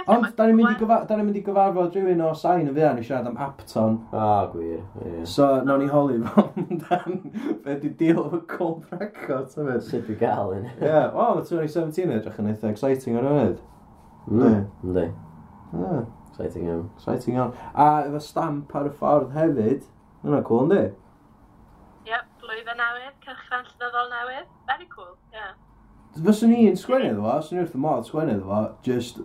A: Ond, da ni'n mynd i gyfarfod rhywun o sain y fydda ni siarad am Apton.
B: A, gwir, ie.
A: So, nawn ni holi fo amdan be di deal efo cold record, ti'n mynd?
B: Sut i gael un.
A: Ie, wow, 2017 edrych yn eitha exciting ar ymwneud.
B: Mm, ynddi. Exciting iawn.
A: Exciting iawn. A efo stamp ar y ffordd hefyd, yna cool,
C: ynddi? swyddfa newydd, cylchfan llenyddol newydd. Very cool, yeah.
A: Fyswn i'n sgwennu iddo fo, swn i wrth y modd sgwennu iddo fo, just...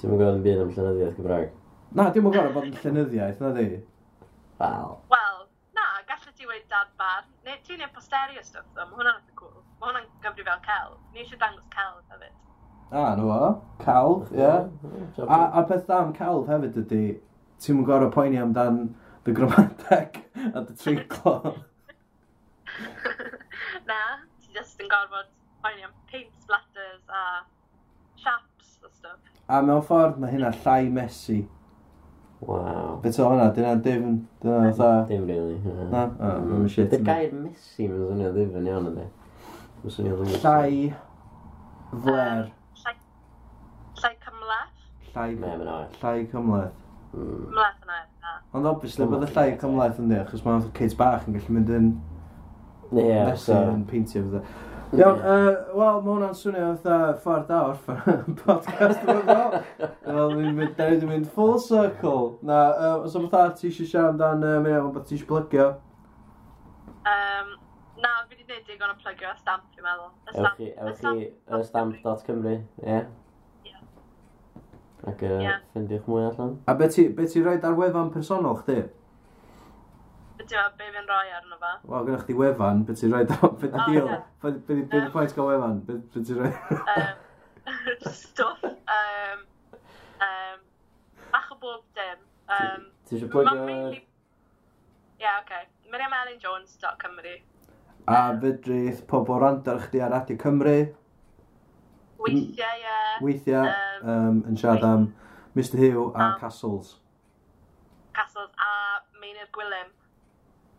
B: Ti'n mynd gweld yn byd am llenyddiaeth Gymraeg?
A: Na, dim yn gorau bod yn llenyddiaeth, na di?
B: Wel.
C: Wel, na, gallai ti wedi dadbar. Ne, ti'n ei posterio stwff ddo, mae hwnna'n eitha cool. Mae hwnna'n gyfri fel celf. Ni eisiau dangos celf hefyd.
A: A, no fo. Calf, ie. Yeah. A, a peth da am calf hefyd ydy, ti'n mynd gorau poeni amdan dy gramadeg a dy triglo
C: na, ti just yn gorfod poeni am paint splatters a chaps a stuff.
A: A mewn ffordd mae hynna llai messy.
B: Wow.
A: Beth o hwnna, dyna dyfn, dyna fatha...
B: Dim really.
A: Na, o, mae'n mm. shit.
B: Dy'r gair messy, mae'n swnio dyfn iawn ydy. Mae'n swnio ddwys.
A: Llai fler.
C: Llai cymleth.
A: Llai...
B: Ne, mae'n oed.
A: Llai cymleth.
B: Mm.
C: Cymleth yna, na.
A: Ond obviously, bydd y llai cymleth di, achos mae'n kids bach yn gallu mynd yn
B: Ie,
A: yeah,
B: so...
A: yn peintio fydda. Iawn, yeah. uh, wel, mae hwnna'n swnio fatha ffordd da orffan podcast yma fel. Wel, ni'n mynd, da ni wedi mynd full circle. Na, uh, os so o'n fatha ti eisiau siarad amdan, uh, mae'n iawn, beth ti eisiau plygio?
C: Um, na, fi wedi gwneud digon o plygio y stamp, fi'n meddwl.
B: Ewch chi, ewch chi, y stamp.cymru, ie? Ac, uh,
C: yeah.
B: ffindiwch mwy allan.
A: A beth ti, be ti roed ar wefan personol, chdi?
C: ffindio be fi'n rhoi arno fa.
A: Wel, gyda chdi wefan, beth
C: ti'n
A: rhoi
C: do?
A: Beth na gil? Beth yw'r pwynt gael wefan? Beth ti'n rhoi? Stwff.
C: Um, um, bach o bob dim. Um,
B: ti eisiau plygio...
C: Ie, yeah, oce. Okay. MiriamEllenJones.Cymru
A: A fydrith pobl rand ar chdi ar Radio Cymru?
C: Weithiau, ie.
A: Weithiau, um, yn siarad am Mr Hugh a Castles.
C: Castles a Maenir Gwilym.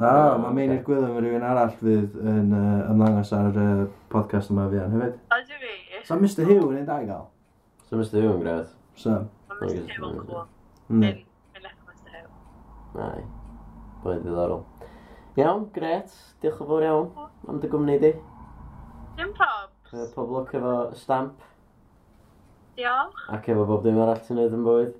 B: O,
A: mae Meinir Gwilym yn rhywun arall fydd yn uh, ymddangos ar y uh, podcast yma fi an hefyd.
C: O, dwi fi.
A: So Mr Hugh yn ein da i gael?
B: So Mr Hugh yn gred.
A: So.
C: Mae Mr Hugh yn cool.
A: Mm.
C: Yn lech Mr Hugh.
B: Nai. Bwyd ddiddorol. Iawn, gret. Diolch yn fawr iawn am dy gwmni di.
C: Dim prob.
B: Pob lwc efo stamp.
C: Diolch.
B: Ac efo bob dim arall ti'n neud yn bywyd.